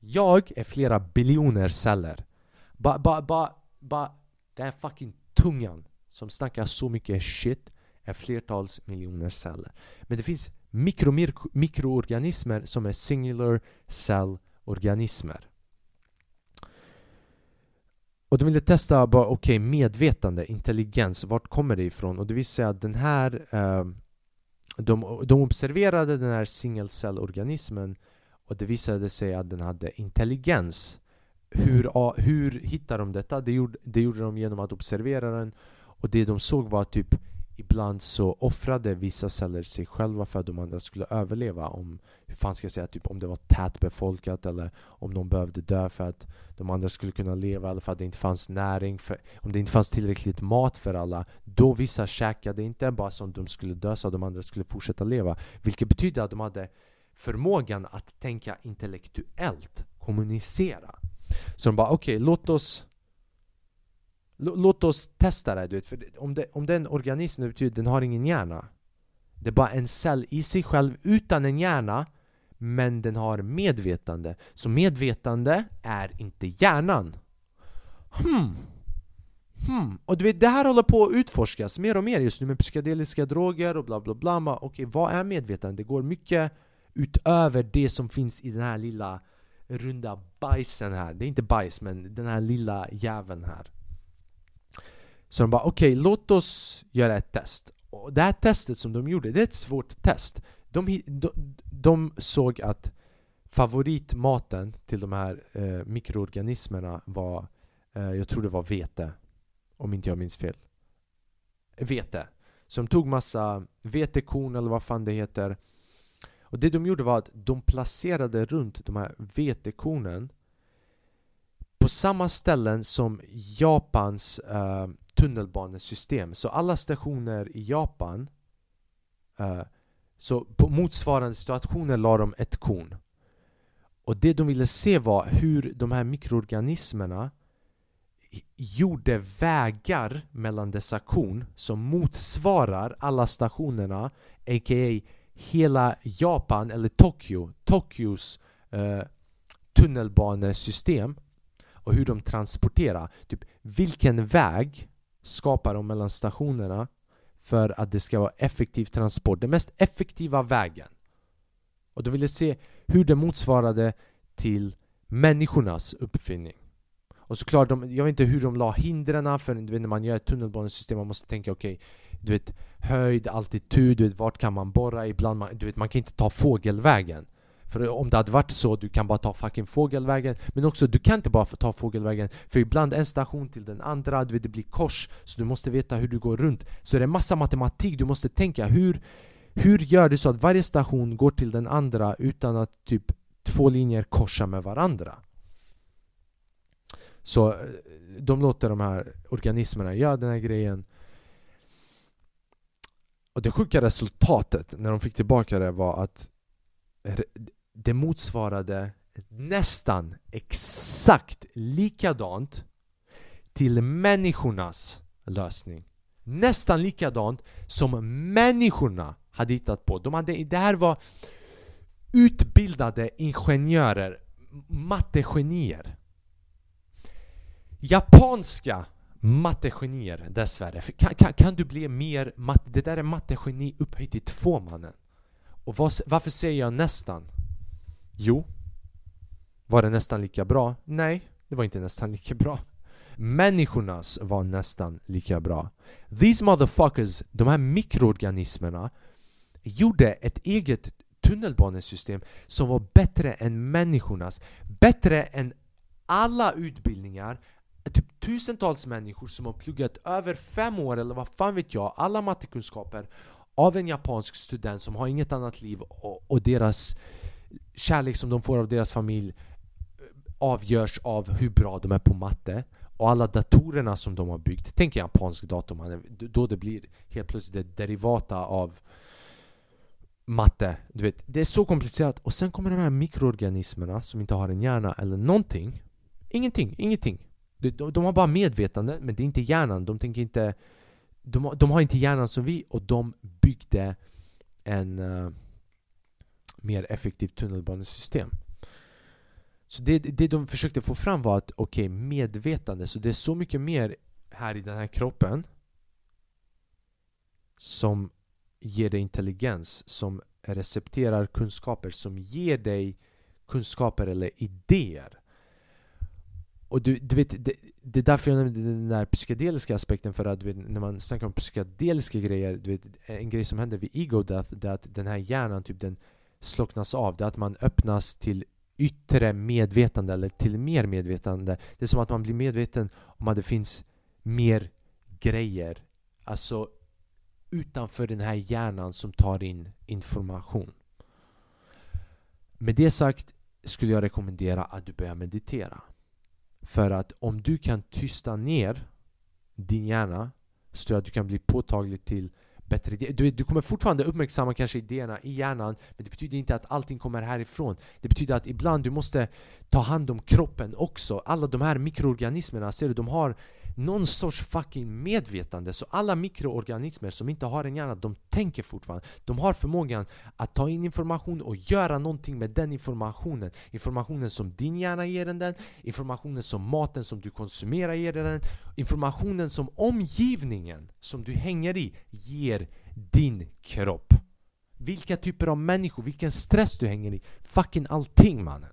Jag är flera biljoner celler. Bara, bara, bara, ba, den fucking tungan som snackar så mycket shit flertals miljoner celler. Men det finns mikro mikroorganismer som är singular cell-organismer. Och de ville testa bara, okay, medvetande, intelligens, vart kommer det ifrån? Och det visade sig att den här eh, de, de observerade den här single cell-organismen och det visade sig att den hade intelligens. Hur, hur hittade de detta? Det gjorde, det gjorde de genom att observera den och det de såg var typ ibland så offrade vissa celler sig själva för att de andra skulle överleva om, hur fan ska jag säga, typ om det var tätbefolkat eller om de behövde dö för att de andra skulle kunna leva eller för att det inte fanns näring, för, om det inte fanns tillräckligt mat för alla. Då vissa käkade inte bara som de skulle dö så att de andra skulle fortsätta leva vilket betyder att de hade förmågan att tänka intellektuellt, kommunicera. Så de bara okej, okay, låt oss Låt oss testa det, du vet. För om det, om det är en organism, det betyder att den har ingen hjärna. Det är bara en cell i sig själv utan en hjärna, men den har medvetande. Så medvetande är inte hjärnan. Hmm. Hmm. Och du vet, det här håller på att utforskas mer och mer just nu med psykedeliska droger och bla bla bla. Okej, okay, vad är medvetande? Det går mycket utöver det som finns i den här lilla runda bajsen här. Det är inte bajs, men den här lilla jäveln här. Så de bara okej, okay, låt oss göra ett test. Och det här testet som de gjorde, det är ett svårt test. De, de, de såg att favoritmaten till de här eh, mikroorganismerna var, eh, jag tror det var vete. Om inte jag minns fel. Vete. Så de tog massa vetekorn eller vad fan det heter. Och det de gjorde var att de placerade runt de här vetekornen på samma ställen som Japans eh, tunnelbanesystem. Så alla stationer i Japan uh, så på motsvarande situationer la de ett korn. Och det de ville se var hur de här mikroorganismerna gjorde vägar mellan dessa korn som motsvarar alla stationerna a.k.a. hela Japan eller Tokyo, Tokyos eh, tunnelbanesystem och hur de transporterar. Typ, vilken väg skapar de mellan stationerna för att det ska vara effektiv transport? Den mest effektiva vägen. Och de ville se hur det motsvarade till människornas uppfinning. Och såklart, de, jag vet inte hur de la hindren för du vet, när man gör ett tunnelbanesystem man måste tänka okej okay, Du vet höjd, altitud, du vet vart kan man borra ibland man, du vet, man kan inte ta fågelvägen för om det hade varit så, du kan bara ta fucking fågelvägen. Men också, du kan inte bara ta fågelvägen. För ibland en station till den andra, du vet, det blir kors. Så du måste veta hur du går runt. Så det är massa matematik, du måste tänka hur Hur gör du så att varje station går till den andra utan att typ två linjer korsar med varandra? Så eh, de låter de här organismerna göra den här grejen. Och det sjuka resultatet när de fick tillbaka det var att det motsvarade nästan exakt likadant till människornas lösning. Nästan likadant som människorna hade hittat på. De hade, det här var utbildade ingenjörer, mattegenier. Japanska mattegenier dessvärre. Kan, kan, kan du bli mer matte? Det där är mattegeni upphöjt till två mannen. Och var, varför säger jag nästan? Jo. Var det nästan lika bra? Nej, det var inte nästan lika bra. Människornas var nästan lika bra. These motherfuckers, de här mikroorganismerna, gjorde ett eget tunnelbanesystem som var bättre än människornas. Bättre än alla utbildningar, typ tusentals människor som har pluggat över fem år eller vad fan vet jag, alla mattekunskaper av en japansk student som har inget annat liv och, och deras kärlek som de får av deras familj eh, avgörs av hur bra de är på matte och alla datorerna som de har byggt. Tänk en japansk dator då det blir helt plötsligt det derivata av matte. Du vet, det är så komplicerat. Och sen kommer de här mikroorganismerna som inte har en hjärna eller någonting. Ingenting, ingenting. De, de har bara medvetande, men det är inte hjärnan. De tänker inte... De, de har inte hjärnan som vi och de byggde en... Eh, Mer effektivt tunnelbanesystem. Så det, det de försökte få fram var att okej, okay, medvetande, så det är så mycket mer här i den här kroppen som ger dig intelligens, som recepterar kunskaper, som ger dig kunskaper eller idéer. Och du, du vet, det, det är därför jag nämnde den där psykedeliska aspekten för att vet, när man snackar om psykedeliska grejer, du vet, en grej som händer vid ego death, det är att den här hjärnan, typ den slocknas av. Det är att man öppnas till yttre medvetande eller till mer medvetande. Det är som att man blir medveten om att det finns mer grejer. Alltså utanför den här hjärnan som tar in information. Med det sagt skulle jag rekommendera att du börjar meditera. För att om du kan tysta ner din hjärna så tror jag att du kan bli påtaglig till bättre idéer. Du, du kommer fortfarande uppmärksamma kanske idéerna i hjärnan men det betyder inte att allting kommer härifrån. Det betyder att ibland du måste ta hand om kroppen också. Alla de här mikroorganismerna, ser du, de har någon sorts fucking medvetande. Så alla mikroorganismer som inte har en hjärna, de tänker fortfarande. De har förmågan att ta in information och göra någonting med den informationen. Informationen som din hjärna ger den Informationen som maten som du konsumerar ger den Informationen som omgivningen som du hänger i ger din kropp. Vilka typer av människor, vilken stress du hänger i. Fucking allting mannen.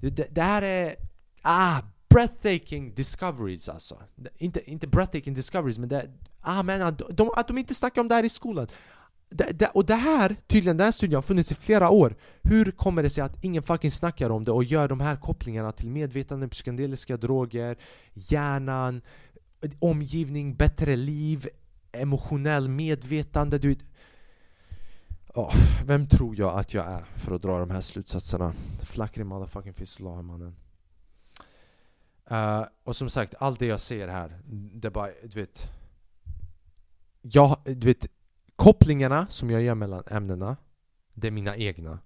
Det, det här är... Ah! Breathtaking discoveries alltså. Inte, inte breathtaking discoveries men det... Ah men att de, att de inte snackar om det här i skolan. Det, det, och det här, tydligen den här studien har funnits i flera år. Hur kommer det sig att ingen fucking snackar om det och gör de här kopplingarna till medvetande, psykedeliska droger, hjärnan, omgivning, bättre liv, emotionell medvetande, du Oh, vem tror jag att jag är för att dra de här slutsatserna? Flackrig motherfucking fistula mannen. Uh, och som sagt, allt det jag ser här, det är bara, du vet... Jag, du vet, kopplingarna som jag gör mellan ämnena, det är mina egna.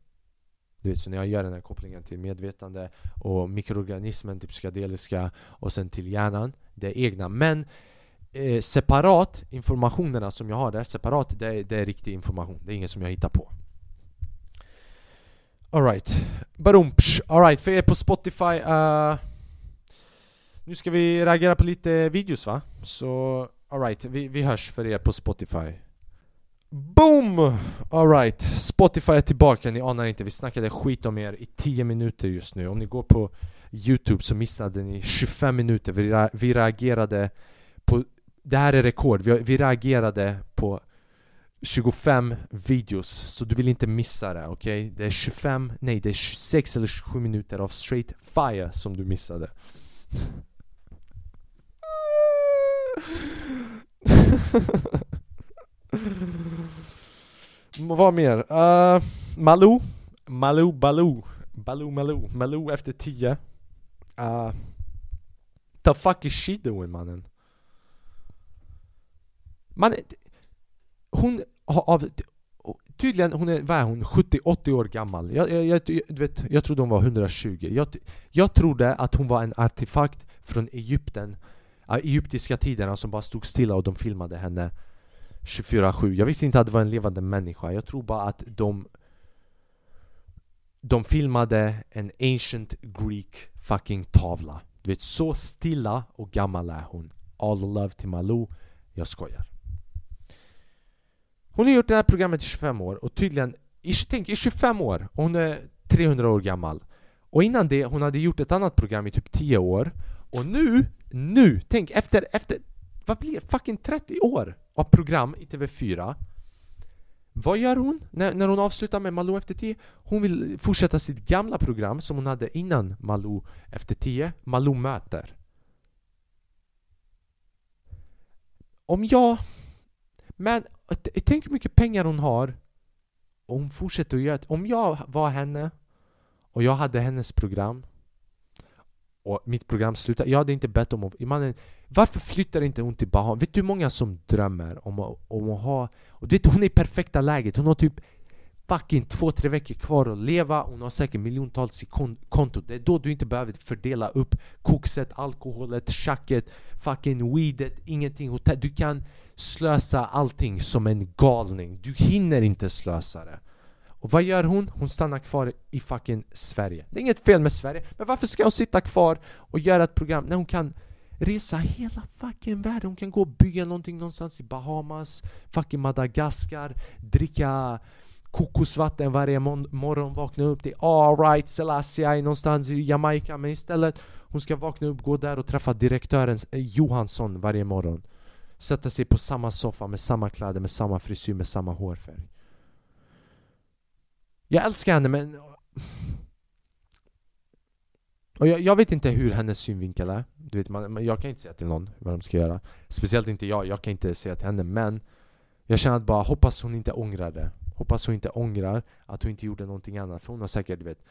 Du vet, så när jag gör den här kopplingen till medvetande och mikroorganismen till psykedeliska och sen till hjärnan, det är egna. Men eh, separat, informationerna som jag har där, separat, det är, det är riktig information. Det är inget som jag hittar på. Alright. Barumpsch. Alright, för er på Spotify. Uh, nu ska vi reagera på lite videos va? Så alright, vi, vi hörs för er på Spotify. Boom! Alright, Spotify är tillbaka, ni anar inte, vi snackade skit om er i 10 minuter just nu. Om ni går på Youtube så missade ni 25 minuter, vi, vi reagerade på det här är rekord, vi, vi reagerade på 25 videos, så du vill inte missa det, okej? Okay? Det är 25, nej det är 26 eller 27 minuter av straight fire som du missade Vad mer? Uh, Malou Malou Baloo Baloo Malou Malou efter 10 uh, The fuck is she doing mannen? Man, hon har av, Tydligen, hon är, vad är hon? 70-80 år gammal. Jag, jag, jag, du vet, jag trodde hon var 120. Jag, jag trodde att hon var en artefakt från Egypten. Egyptiska tiderna som bara stod stilla och de filmade henne 24-7. Jag visste inte att det var en levande människa. Jag tror bara att de de filmade en ancient Greek fucking tavla. Du vet, så stilla och gammal är hon. All love till Malou. Jag skojar. Hon har gjort det här programmet i 25 år och tydligen, tänk i 25 år och hon är 300 år gammal. Och innan det, hon hade gjort ett annat program i typ 10 år. Och nu, nu, tänk efter, efter, vad blir det? Fucking 30 år av program i TV4. Vad gör hon när, när hon avslutar med Malou efter 10? Hon vill fortsätta sitt gamla program som hon hade innan Malou efter 10, Malou möter. Om jag men tänk hur mycket pengar hon har och hon fortsätter att göra. Om jag var henne och jag hade hennes program och mitt program slutar. jag hade inte bett om att... Mannen, varför flyttar inte hon till Bahamas? Vet du hur många som drömmer om att, om att ha... Och du vet, hon är i perfekta läget. Hon har typ fucking två, tre veckor kvar att leva. Hon har säkert miljontals i konto. Det är då du inte behöver fördela upp kokset, alkoholet, tjacket, fucking weedet, ingenting. Du kan slösa allting som en galning. Du hinner inte slösa det. Och vad gör hon? Hon stannar kvar i fucking Sverige. Det är inget fel med Sverige, men varför ska hon sitta kvar och göra ett program när hon kan resa hela fucking världen? Hon kan gå och bygga någonting någonstans i Bahamas, fucking Madagaskar, dricka kokosvatten varje morgon, vakna upp. Det är alright Selassie någonstans i Jamaica, men istället hon ska vakna upp, gå där och träffa direktören eh, Johansson varje morgon. Sätta sig på samma soffa med samma kläder, med samma frisyr, med samma hårfärg. Jag älskar henne men... Och jag, jag, vet inte hur hennes synvinkel är. Du vet, man, jag kan inte säga till någon vad de ska göra. Speciellt inte jag, jag kan inte säga till henne men... Jag känner att bara, hoppas hon inte ångrar det. Hoppas hon inte ångrar att hon inte gjorde någonting annat. För hon har säkert, du vet...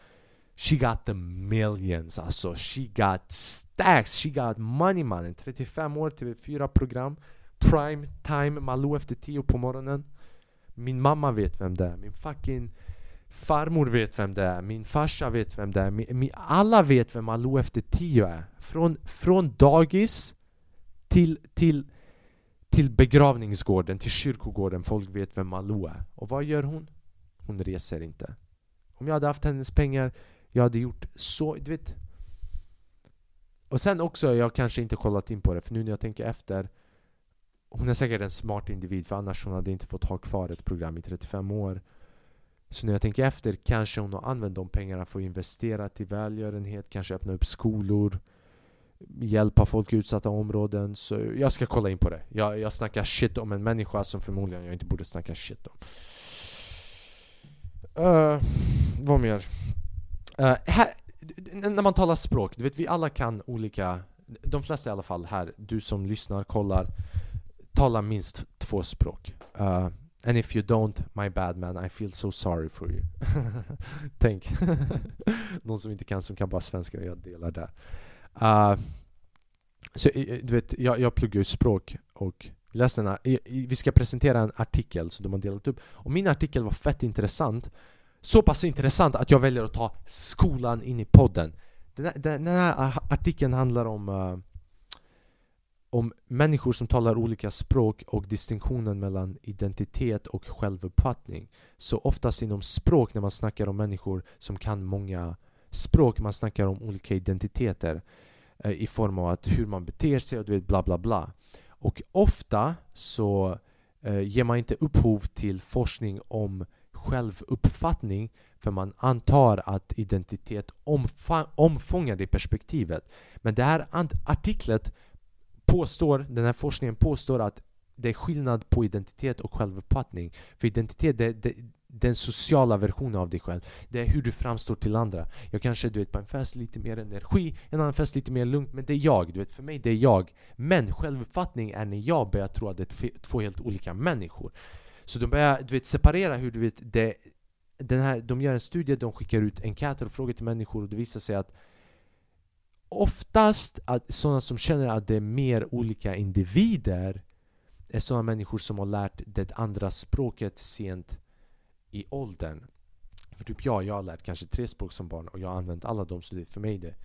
She got the millions alltså. She got stacks. She got money mannen. 35 år, typ TV4 program prime time Malou efter 10 på morgonen Min mamma vet vem det är, min fucking farmor vet vem det är, min farsa vet vem det är min, min, Alla vet vem Malou efter tio är Från, från dagis till, till, till begravningsgården, till kyrkogården, folk vet vem Malou är. Och vad gör hon? Hon reser inte. Om jag hade haft hennes pengar, jag hade gjort så, du vet. Och sen också, jag kanske inte kollat in på det, för nu när jag tänker efter Hon är säkert en smart individ, för annars hon hade inte fått ha kvar ett program i 35 år så när jag tänker efter, kanske hon har använt de pengarna för att investera till välgörenhet, kanske öppna upp skolor Hjälpa folk i utsatta områden, så jag ska kolla in på det. Jag, jag snackar shit om en människa som förmodligen jag inte borde snacka shit om. Uh, vad mer? Uh, här, när man talar språk, du vet vi alla kan olika De flesta i alla fall här, du som lyssnar, kollar Talar minst två språk. Uh, And if you don't, my bad man, I feel so sorry for you. Tänk. Någon som inte kan, som kan bara svenska, jag delar där. Uh, Så eh, eh, du vet, jag, jag pluggar ju språk och Läs den här. Vi ska presentera en artikel som de har delat upp. Och min artikel var fett intressant. Så pass intressant att jag väljer att ta skolan in i podden. Den här, den här artikeln handlar om uh, om människor som talar olika språk och distinktionen mellan identitet och självuppfattning Så oftast inom språk när man snackar om människor som kan många språk Man snackar om olika identiteter eh, I form av att hur man beter sig och du vet bla bla bla och ofta så eh, ger man inte upphov till forskning om självuppfattning för man antar att identitet omfångar det perspektivet. Men det här artiklet påstår, den här forskningen påstår att det är skillnad på identitet och självuppfattning. För identitet, det, det, den sociala versionen av dig själv. Det är hur du framstår till andra. Jag kanske du vet på en fest lite mer energi, en annan fest lite mer lugnt, men det är jag. Du vet, för mig det är jag. Men självuppfattning är när jag börjar tro att det är två helt olika människor. Så de börjar du vet, separera hur du vet, det, den här, de gör en studie, de skickar ut enkäter och frågor till människor och det visar sig att oftast att sådana som känner att det är mer olika individer är sådana människor som har lärt det andra språket sent i åldern. För typ jag, jag har lärt kanske tre språk som barn och jag har använt alla dem så det är för mig det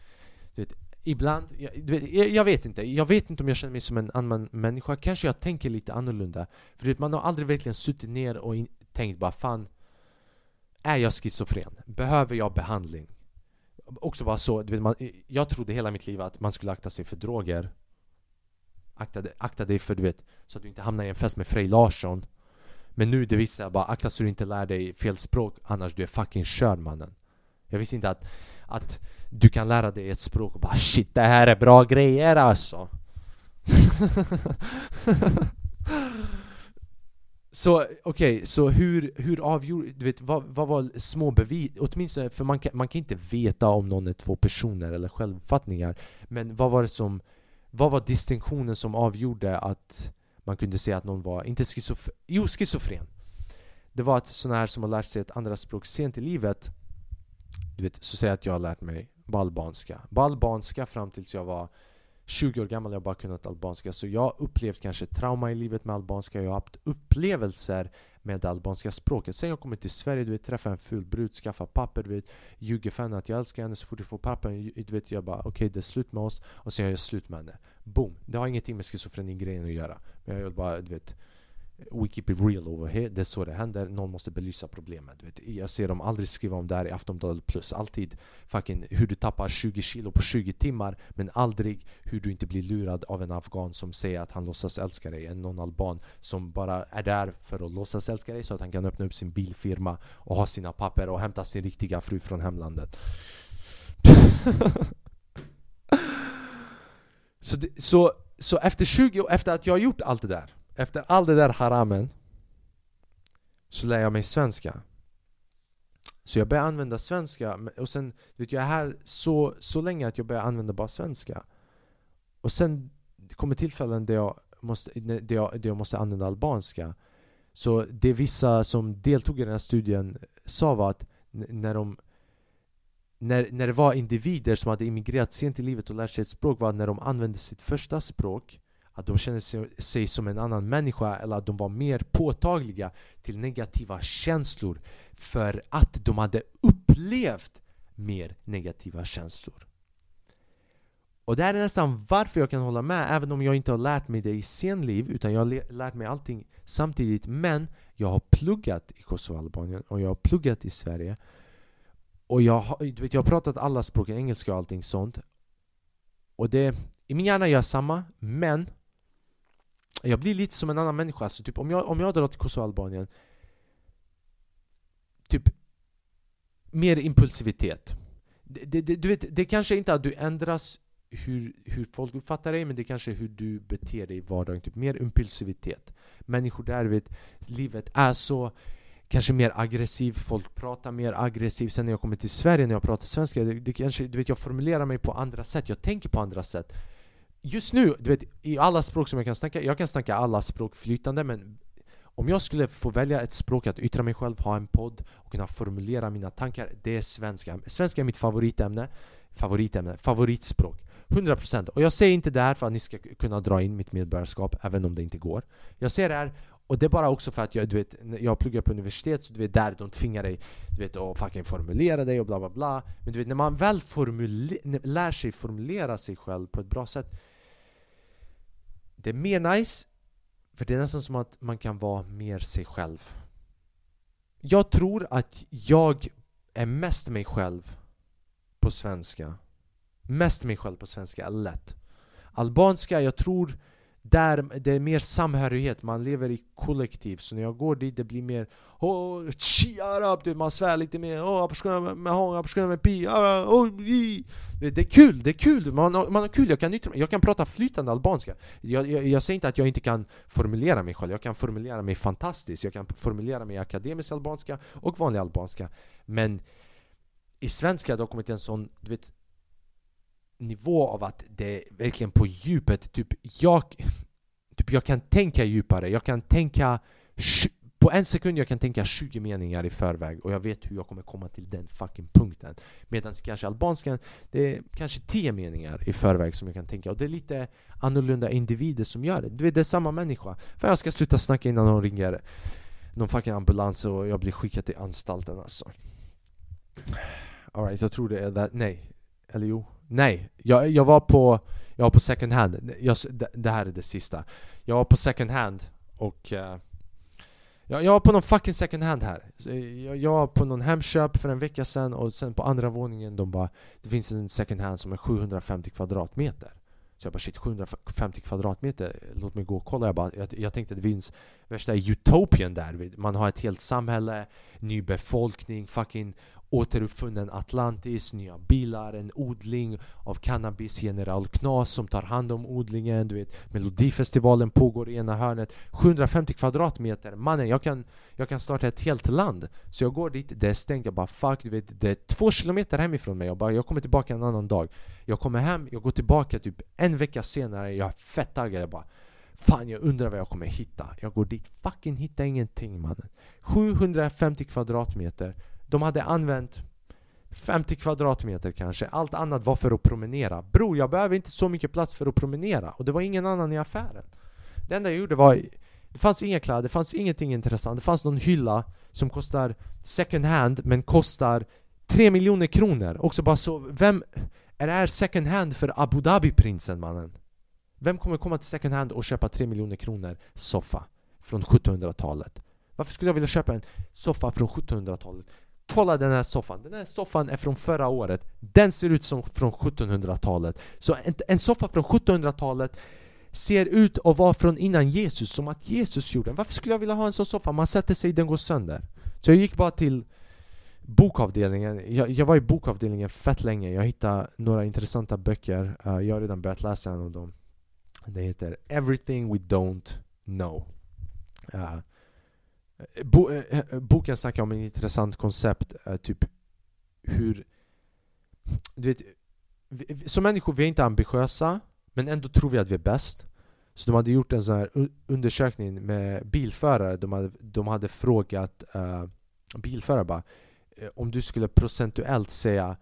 du vet, Ibland, jag, vet, jag, vet inte, jag vet inte om jag känner mig som en annan människa Kanske jag tänker lite annorlunda För vet, man har aldrig verkligen suttit ner och in, tänkt bara fan Är jag schizofren? Behöver jag behandling? Också bara så, du vet, man, jag trodde hela mitt liv att man skulle akta sig för droger. Akta, akta dig för du vet, så att du inte hamnar i en fest med Frej Larsson. Men nu det visar jag bara akta så du inte lär dig fel språk annars du är fucking körd mannen. Jag visste inte att, att du kan lära dig ett språk och bara shit det här är bra grejer alltså. Så okej, okay, så hur, hur avgjorde, du vet vad, vad var små bevis, åtminstone för man kan, man kan inte veta om någon är två personer eller självuppfattningar Men vad var det som, vad var distinktionen som avgjorde att man kunde se att någon var, inte schizofren, jo schizofren. Det var att sådana här som har lärt sig ett andra språk sent i livet Du vet, så säger jag att jag har lärt mig balbanska. Balbanska fram tills jag var 20 år gammal, jag har bara kunnat albanska. Så jag har upplevt kanske trauma i livet med albanska. Jag har haft upplevelser med det albanska språket. Sen jag kommer till Sverige, du vet, träffar en ful brud, skaffa papper, du vet. Ljuger för henne att jag älskar henne, så fort jag får papper, du vet, jag bara okej okay, det är slut med oss. Och sen gör jag slut med henne. Boom! Det har ingenting med schizofreni-grejen att göra. Men jag vill bara, du vet We keep it real over here, det är så det händer, någon måste belysa problemet vet. Jag ser dem aldrig skriva om det här i Aftonbladet plus. Alltid fucking hur du tappar 20 kilo på 20 timmar Men aldrig hur du inte blir lurad av en afghan som säger att han låtsas älska dig. En någon alban som bara är där för att låtsas älska dig så att han kan öppna upp sin bilfirma och ha sina papper och hämta sin riktiga fru från hemlandet. Så, det, så, så efter 20 år, efter att jag har gjort allt det där efter all det där haramen Så lär jag mig svenska. Så jag börjar använda svenska och sen vet jag är här så, så länge att jag börjar använda bara svenska. Och sen kommer tillfällen där jag måste, där jag, där jag måste använda albanska. Så det vissa som deltog i den här studien sa var att när de när, när det var individer som hade immigrerat sent i livet och lärt sig ett språk var att när de använde sitt första språk att de kände sig som en annan människa eller att de var mer påtagliga till negativa känslor för att de hade upplevt mer negativa känslor. Och det här är nästan varför jag kan hålla med, även om jag inte har lärt mig det i senliv utan jag har lärt mig allting samtidigt. Men jag har pluggat i Kosovo Albanien och jag har pluggat i Sverige. Och jag har, du vet, jag har pratat alla språk, engelska och allting sånt. Och det, i min hjärna gör jag samma, men jag blir lite som en annan människa. Alltså, typ, om, jag, om jag drar till Kosovo Albanien Typ mer impulsivitet. Det, det, du vet, det kanske inte är att du ändras hur, hur folk uppfattar dig, men det kanske är hur du beter dig i vardagen. Typ mer impulsivitet. Människor där, vet, livet är så kanske mer aggressiv, folk pratar mer aggressivt. Sen när jag kommer till Sverige, när jag pratar svenska, det, det kanske, du vet, jag formulerar mig på andra sätt, jag tänker på andra sätt. Just nu, du vet, i alla språk som jag kan snacka, jag kan snacka alla språk flytande men om jag skulle få välja ett språk att yttra mig själv, ha en podd och kunna formulera mina tankar, det är svenska. Svenska är mitt favoritämne, favoritämne, favoritspråk. 100% och jag säger inte det här för att ni ska kunna dra in mitt medborgarskap även om det inte går. Jag säger det här och det är bara också för att jag, du vet, jag pluggar på universitet så du vet där de tvingar dig du vet, att fucking formulera dig och bla bla bla. Men du vet när man väl lär sig formulera sig själv på ett bra sätt det är mer nice för det är nästan som att man kan vara mer sig själv. Jag tror att jag är mest mig själv på svenska. Mest mig själv på svenska lätt. Albanska, jag tror där det är mer samhörighet, man lever i kollektiv. Så när jag går dit det blir mer oh, arab, du, man svär lite mer. Oh, med hång, med pi, oh, Det är kul, det är kul, man, man har kul, jag kan, yttra, jag kan prata flytande albanska. Jag, jag, jag säger inte att jag inte kan formulera mig själv, jag kan formulera mig fantastiskt. Jag kan formulera mig akademisk albanska och vanlig albanska. Men i svenska det har kommit en sån, du vet nivå av att det är verkligen på djupet, typ jag, typ jag kan tänka djupare, jag kan tänka på en sekund jag kan tänka 20 meningar i förväg och jag vet hur jag kommer komma till den fucking punkten. Medan kanske albanskan, det är kanske 10 meningar i förväg som jag kan tänka. Och det är lite annorlunda individer som gör det. Du vet, det är samma människa. För jag ska sluta snacka innan någon ringer någon fucking ambulans och jag blir skickad till anstalten alltså. Alright, jag tror det är det, nej. Eller jo, Nej, jag, jag var på Jag var på second hand jag, det, här är det sista Jag var på second hand och uh, jag, jag var på någon fucking second hand här eh, jag, jag var på någon Hemköp för en vecka sedan och sen på andra våningen de bara Det finns en second hand som är 750 kvadratmeter så jag bara shit 750 kvadratmeter, låt mig gå och kolla. Jag, bara, jag, jag tänkte att det finns värsta utopien där. Man har ett helt samhälle, ny befolkning, fucking återuppfunnen Atlantis, nya bilar, en odling av cannabis, General Knas som tar hand om odlingen, du vet Melodifestivalen pågår i ena hörnet. 750 kvadratmeter, mannen jag kan, jag kan starta ett helt land. Så jag går dit, det är stängt, jag bara fuck, du vet det är två kilometer hemifrån mig. Jag bara, jag kommer tillbaka en annan dag. Jag kommer hem, jag går tillbaka typ en vecka senare, jag är fett taggad, jag bara Fan jag undrar vad jag kommer hitta. Jag går dit, fucking hittar ingenting mannen. 750 kvadratmeter de hade använt 50 kvadratmeter kanske, allt annat var för att promenera Bror, jag behöver inte så mycket plats för att promenera och det var ingen annan i affären Det enda jag gjorde var Det fanns inga kläder, det fanns ingenting intressant Det fanns någon hylla som kostar second hand men kostar 3 miljoner kronor Också bara så, vem är det här second hand för Abu Dhabi-prinsen mannen? Vem kommer komma till second hand och köpa 3 miljoner kronor soffa från 1700-talet? Varför skulle jag vilja köpa en soffa från 1700-talet? Kolla den här soffan, den här soffan är från förra året. Den ser ut som från 1700-talet Så en, en soffa från 1700-talet ser ut att vara från innan Jesus, som att Jesus gjorde den. Varför skulle jag vilja ha en sån soffa? Man sätter sig, den går sönder. Så jag gick bara till bokavdelningen. Jag, jag var i bokavdelningen fett länge. Jag hittade några intressanta böcker. Uh, Jag har redan börjat läsa en av dem. Det heter Everything We Don't Know. Uh, Bo, eh, eh, boken snackar om ett intressant koncept, eh, typ hur... Du vet, vi, som människor vi är inte ambitiösa, men ändå tror vi att vi är bäst. Så de hade gjort en sån här undersökning med bilförare, de hade, de hade frågat uh, bilförare bara eh, Om du skulle procentuellt säga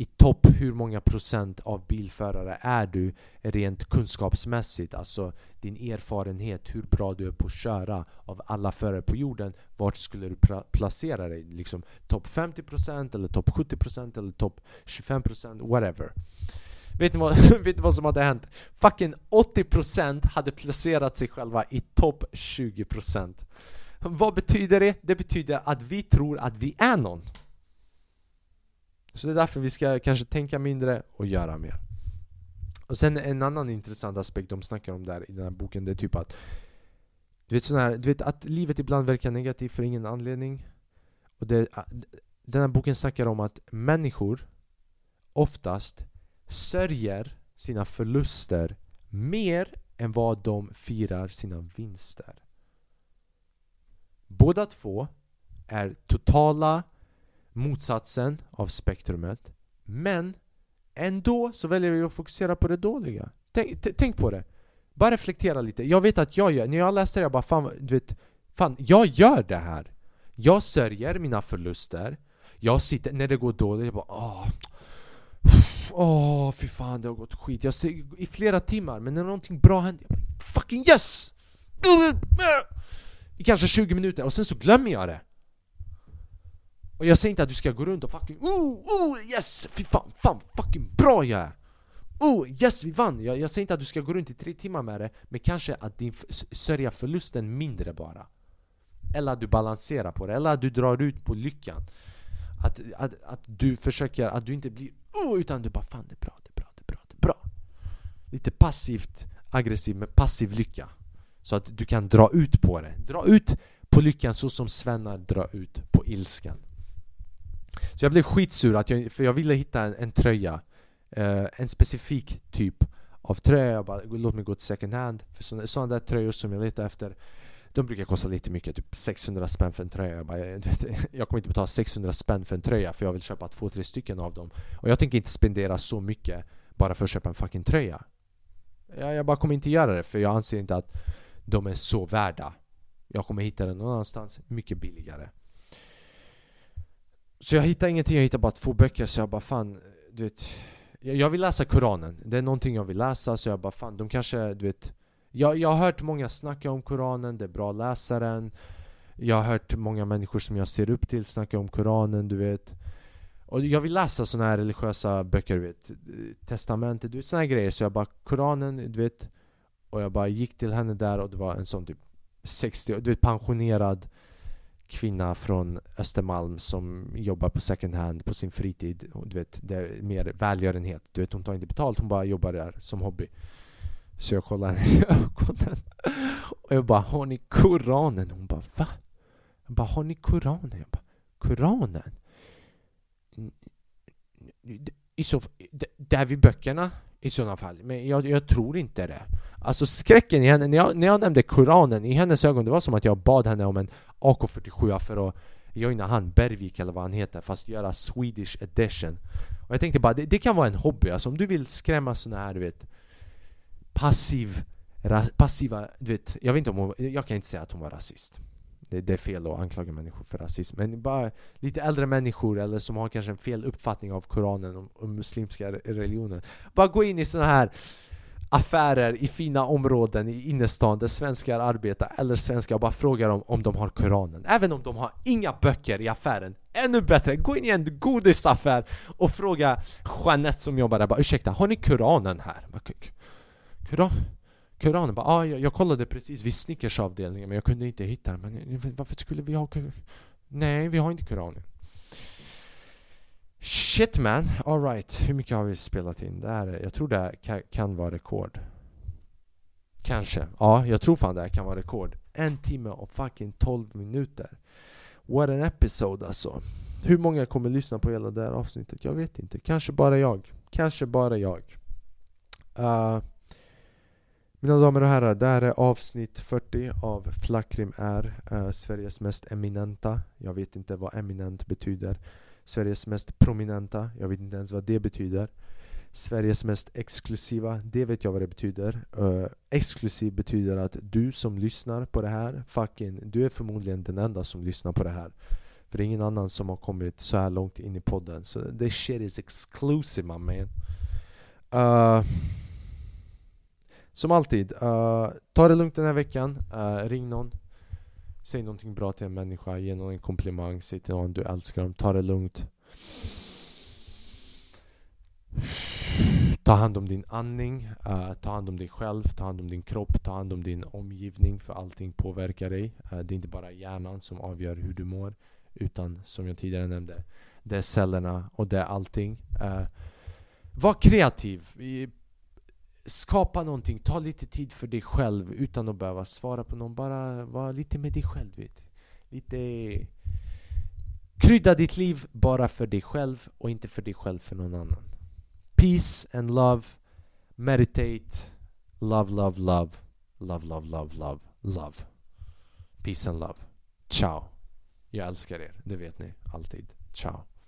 i topp hur många procent av bilförare är du rent kunskapsmässigt? Alltså din erfarenhet, hur bra du är på att köra av alla förare på jorden. Vart skulle du placera dig? Liksom topp 50% eller topp 70% eller topp 25% whatever. Vet ni, vad, vet ni vad som hade hänt? Fucking 80% hade placerat sig själva i topp 20% Vad betyder det? Det betyder att vi tror att vi är någon så det är därför vi ska kanske tänka mindre och göra mer Och sen en annan intressant aspekt de snackar om där i den här boken Det är typ att Du vet, sån här, du vet att livet ibland verkar negativt för ingen anledning och det, Den här boken snackar om att människor oftast sörjer sina förluster mer än vad de firar sina vinster. Båda två är totala motsatsen av spektrumet men ändå så väljer vi att fokusera på det dåliga. Tänk, tänk på det. Bara reflektera lite. Jag vet att jag gör, när jag läser det jag bara fan, du vet, fan, jag gör det här. Jag sörjer mina förluster. Jag sitter, när det går dåligt, jag bara åh, Åh, oh, fy fan det har gått skit. Jag ser i flera timmar, men när någonting bra händer, jag bara fucking yes! Äh! I kanske 20 minuter, och sen så glömmer jag det. Och jag säger inte att du ska gå runt och fucking oh, oh, yes! Fy fan, fan fucking bra jag är! Oh, yes vi vann! Jag, jag säger inte att du ska gå runt i tre timmar med det, men kanske att din sörja förlusten mindre bara. Eller att du balanserar på det, eller att du drar ut på lyckan. Att, att, att du försöker, att du inte blir oh, utan du bara fan det är bra, det är bra, det är bra, det är bra. Lite passivt aggressiv med passiv lycka. Så att du kan dra ut på det. Dra ut på lyckan så som svennar drar ut på ilskan. Så jag blev skitsur, att jag, för jag ville hitta en, en tröja. Eh, en specifik typ av tröja. Jag bara, låt mig gå till second hand. För sådana där tröjor som jag letar efter de brukar kosta lite mycket, typ 600 spänn för en tröja. Jag, bara, jag kommer inte betala 600 spänn för en tröja för jag vill köpa två, tre stycken av dem. Och jag tänker inte spendera så mycket bara för att köpa en fucking tröja. Jag, jag bara kommer inte göra det för jag anser inte att de är så värda. Jag kommer hitta den någon annanstans mycket billigare. Så jag hittade ingenting, jag hittade bara två böcker så jag bara fan, du vet Jag vill läsa Koranen, det är någonting jag vill läsa så jag bara fan, de kanske, du vet jag, jag har hört många snacka om Koranen, det är bra att läsa den. Jag har hört många människor som jag ser upp till snacka om Koranen, du vet. Och jag vill läsa såna här religiösa böcker, du vet Testamentet, du vet såna här grejer. Så jag bara, Koranen, du vet. Och jag bara gick till henne där och det var en sån typ 60, du vet pensionerad kvinna från Östermalm som jobbar på second hand på sin fritid. Du vet, det är mer välgörenhet. Du vet, hon tar inte betalt, hon bara jobbar där som hobby. Så jag kollar henne i ögonen och jag bara Har ni Koranen? Hon bara Va? Jag bara Har ni Koranen? Jag bara Koranen? I så, där vid böckerna i sådana fall, men jag, jag, tror inte det. Alltså skräcken i henne, när jag, när jag nämnde Koranen, i hennes ögon, det var som att jag bad henne om en AK47 för att joina han Bergvik eller vad han heter, fast göra Swedish edition. Och jag tänkte bara, det, det kan vara en hobby, alltså om du vill skrämma sådana här, du vet passiv, ra, passiva, du vet, jag vet inte om hon, jag kan inte säga att hon var rasist. Det, det, är fel att anklaga människor för rasism. Men bara lite äldre människor eller som har kanske en fel uppfattning av Koranen och, och muslimska religionen. Bara gå in i såna här affärer i fina områden i innerstan där svenskar arbetar eller svenskar och bara frågar dem om de har Koranen. Även om de har inga böcker i affären. Ännu bättre, gå in i en godisaffär och fråga Jeanette som jobbar där bara ursäkta, har ni Koranen här? Koran, Koranen bara, ah, jag, jag kollade precis vid Snickers avdelningen men jag kunde inte hitta den. Men varför skulle vi ha Nej, vi har inte Koranen. Shit man, alright. Hur mycket har vi spelat in? Det här, jag tror det här kan, kan vara rekord. Kanske. Ja, jag tror fan det här kan vara rekord. En timme och fucking 12 minuter. What an episode alltså. Hur många kommer lyssna på hela det här avsnittet? Jag vet inte. Kanske bara jag. Kanske bara jag. Uh, mina damer och herrar, det här är avsnitt 40 av Flackrim är eh, Sveriges mest eminenta. Jag vet inte vad eminent betyder. Sveriges mest prominenta, jag vet inte ens vad det betyder. Sveriges mest exklusiva, det vet jag vad det betyder. Uh, Exklusiv betyder att du som lyssnar på det här, fucking, du är förmodligen den enda som lyssnar på det här. För det är ingen annan som har kommit så här långt in i podden. Så so this shit is exclusive my man. Uh, som alltid, uh, ta det lugnt den här veckan. Uh, ring någon. Säg någonting bra till en människa. Ge någon en komplimang. Säg till någon du älskar dem. Ta det lugnt. Ta hand om din andning, uh, ta hand om dig själv, ta hand om din kropp, ta hand om din omgivning för allting påverkar dig. Uh, det är inte bara hjärnan som avgör hur du mår utan som jag tidigare nämnde, det är cellerna och det är allting. Uh, var kreativ. Skapa någonting, ta lite tid för dig själv utan att behöva svara på någon. Bara var lite med dig själv. Vet. Lite Krydda ditt liv bara för dig själv och inte för dig själv för någon annan. Peace and love. Meditate. Love, love, love. Love, love, love, love, love. Peace and love. Ciao. Jag älskar er, det vet ni alltid. Ciao.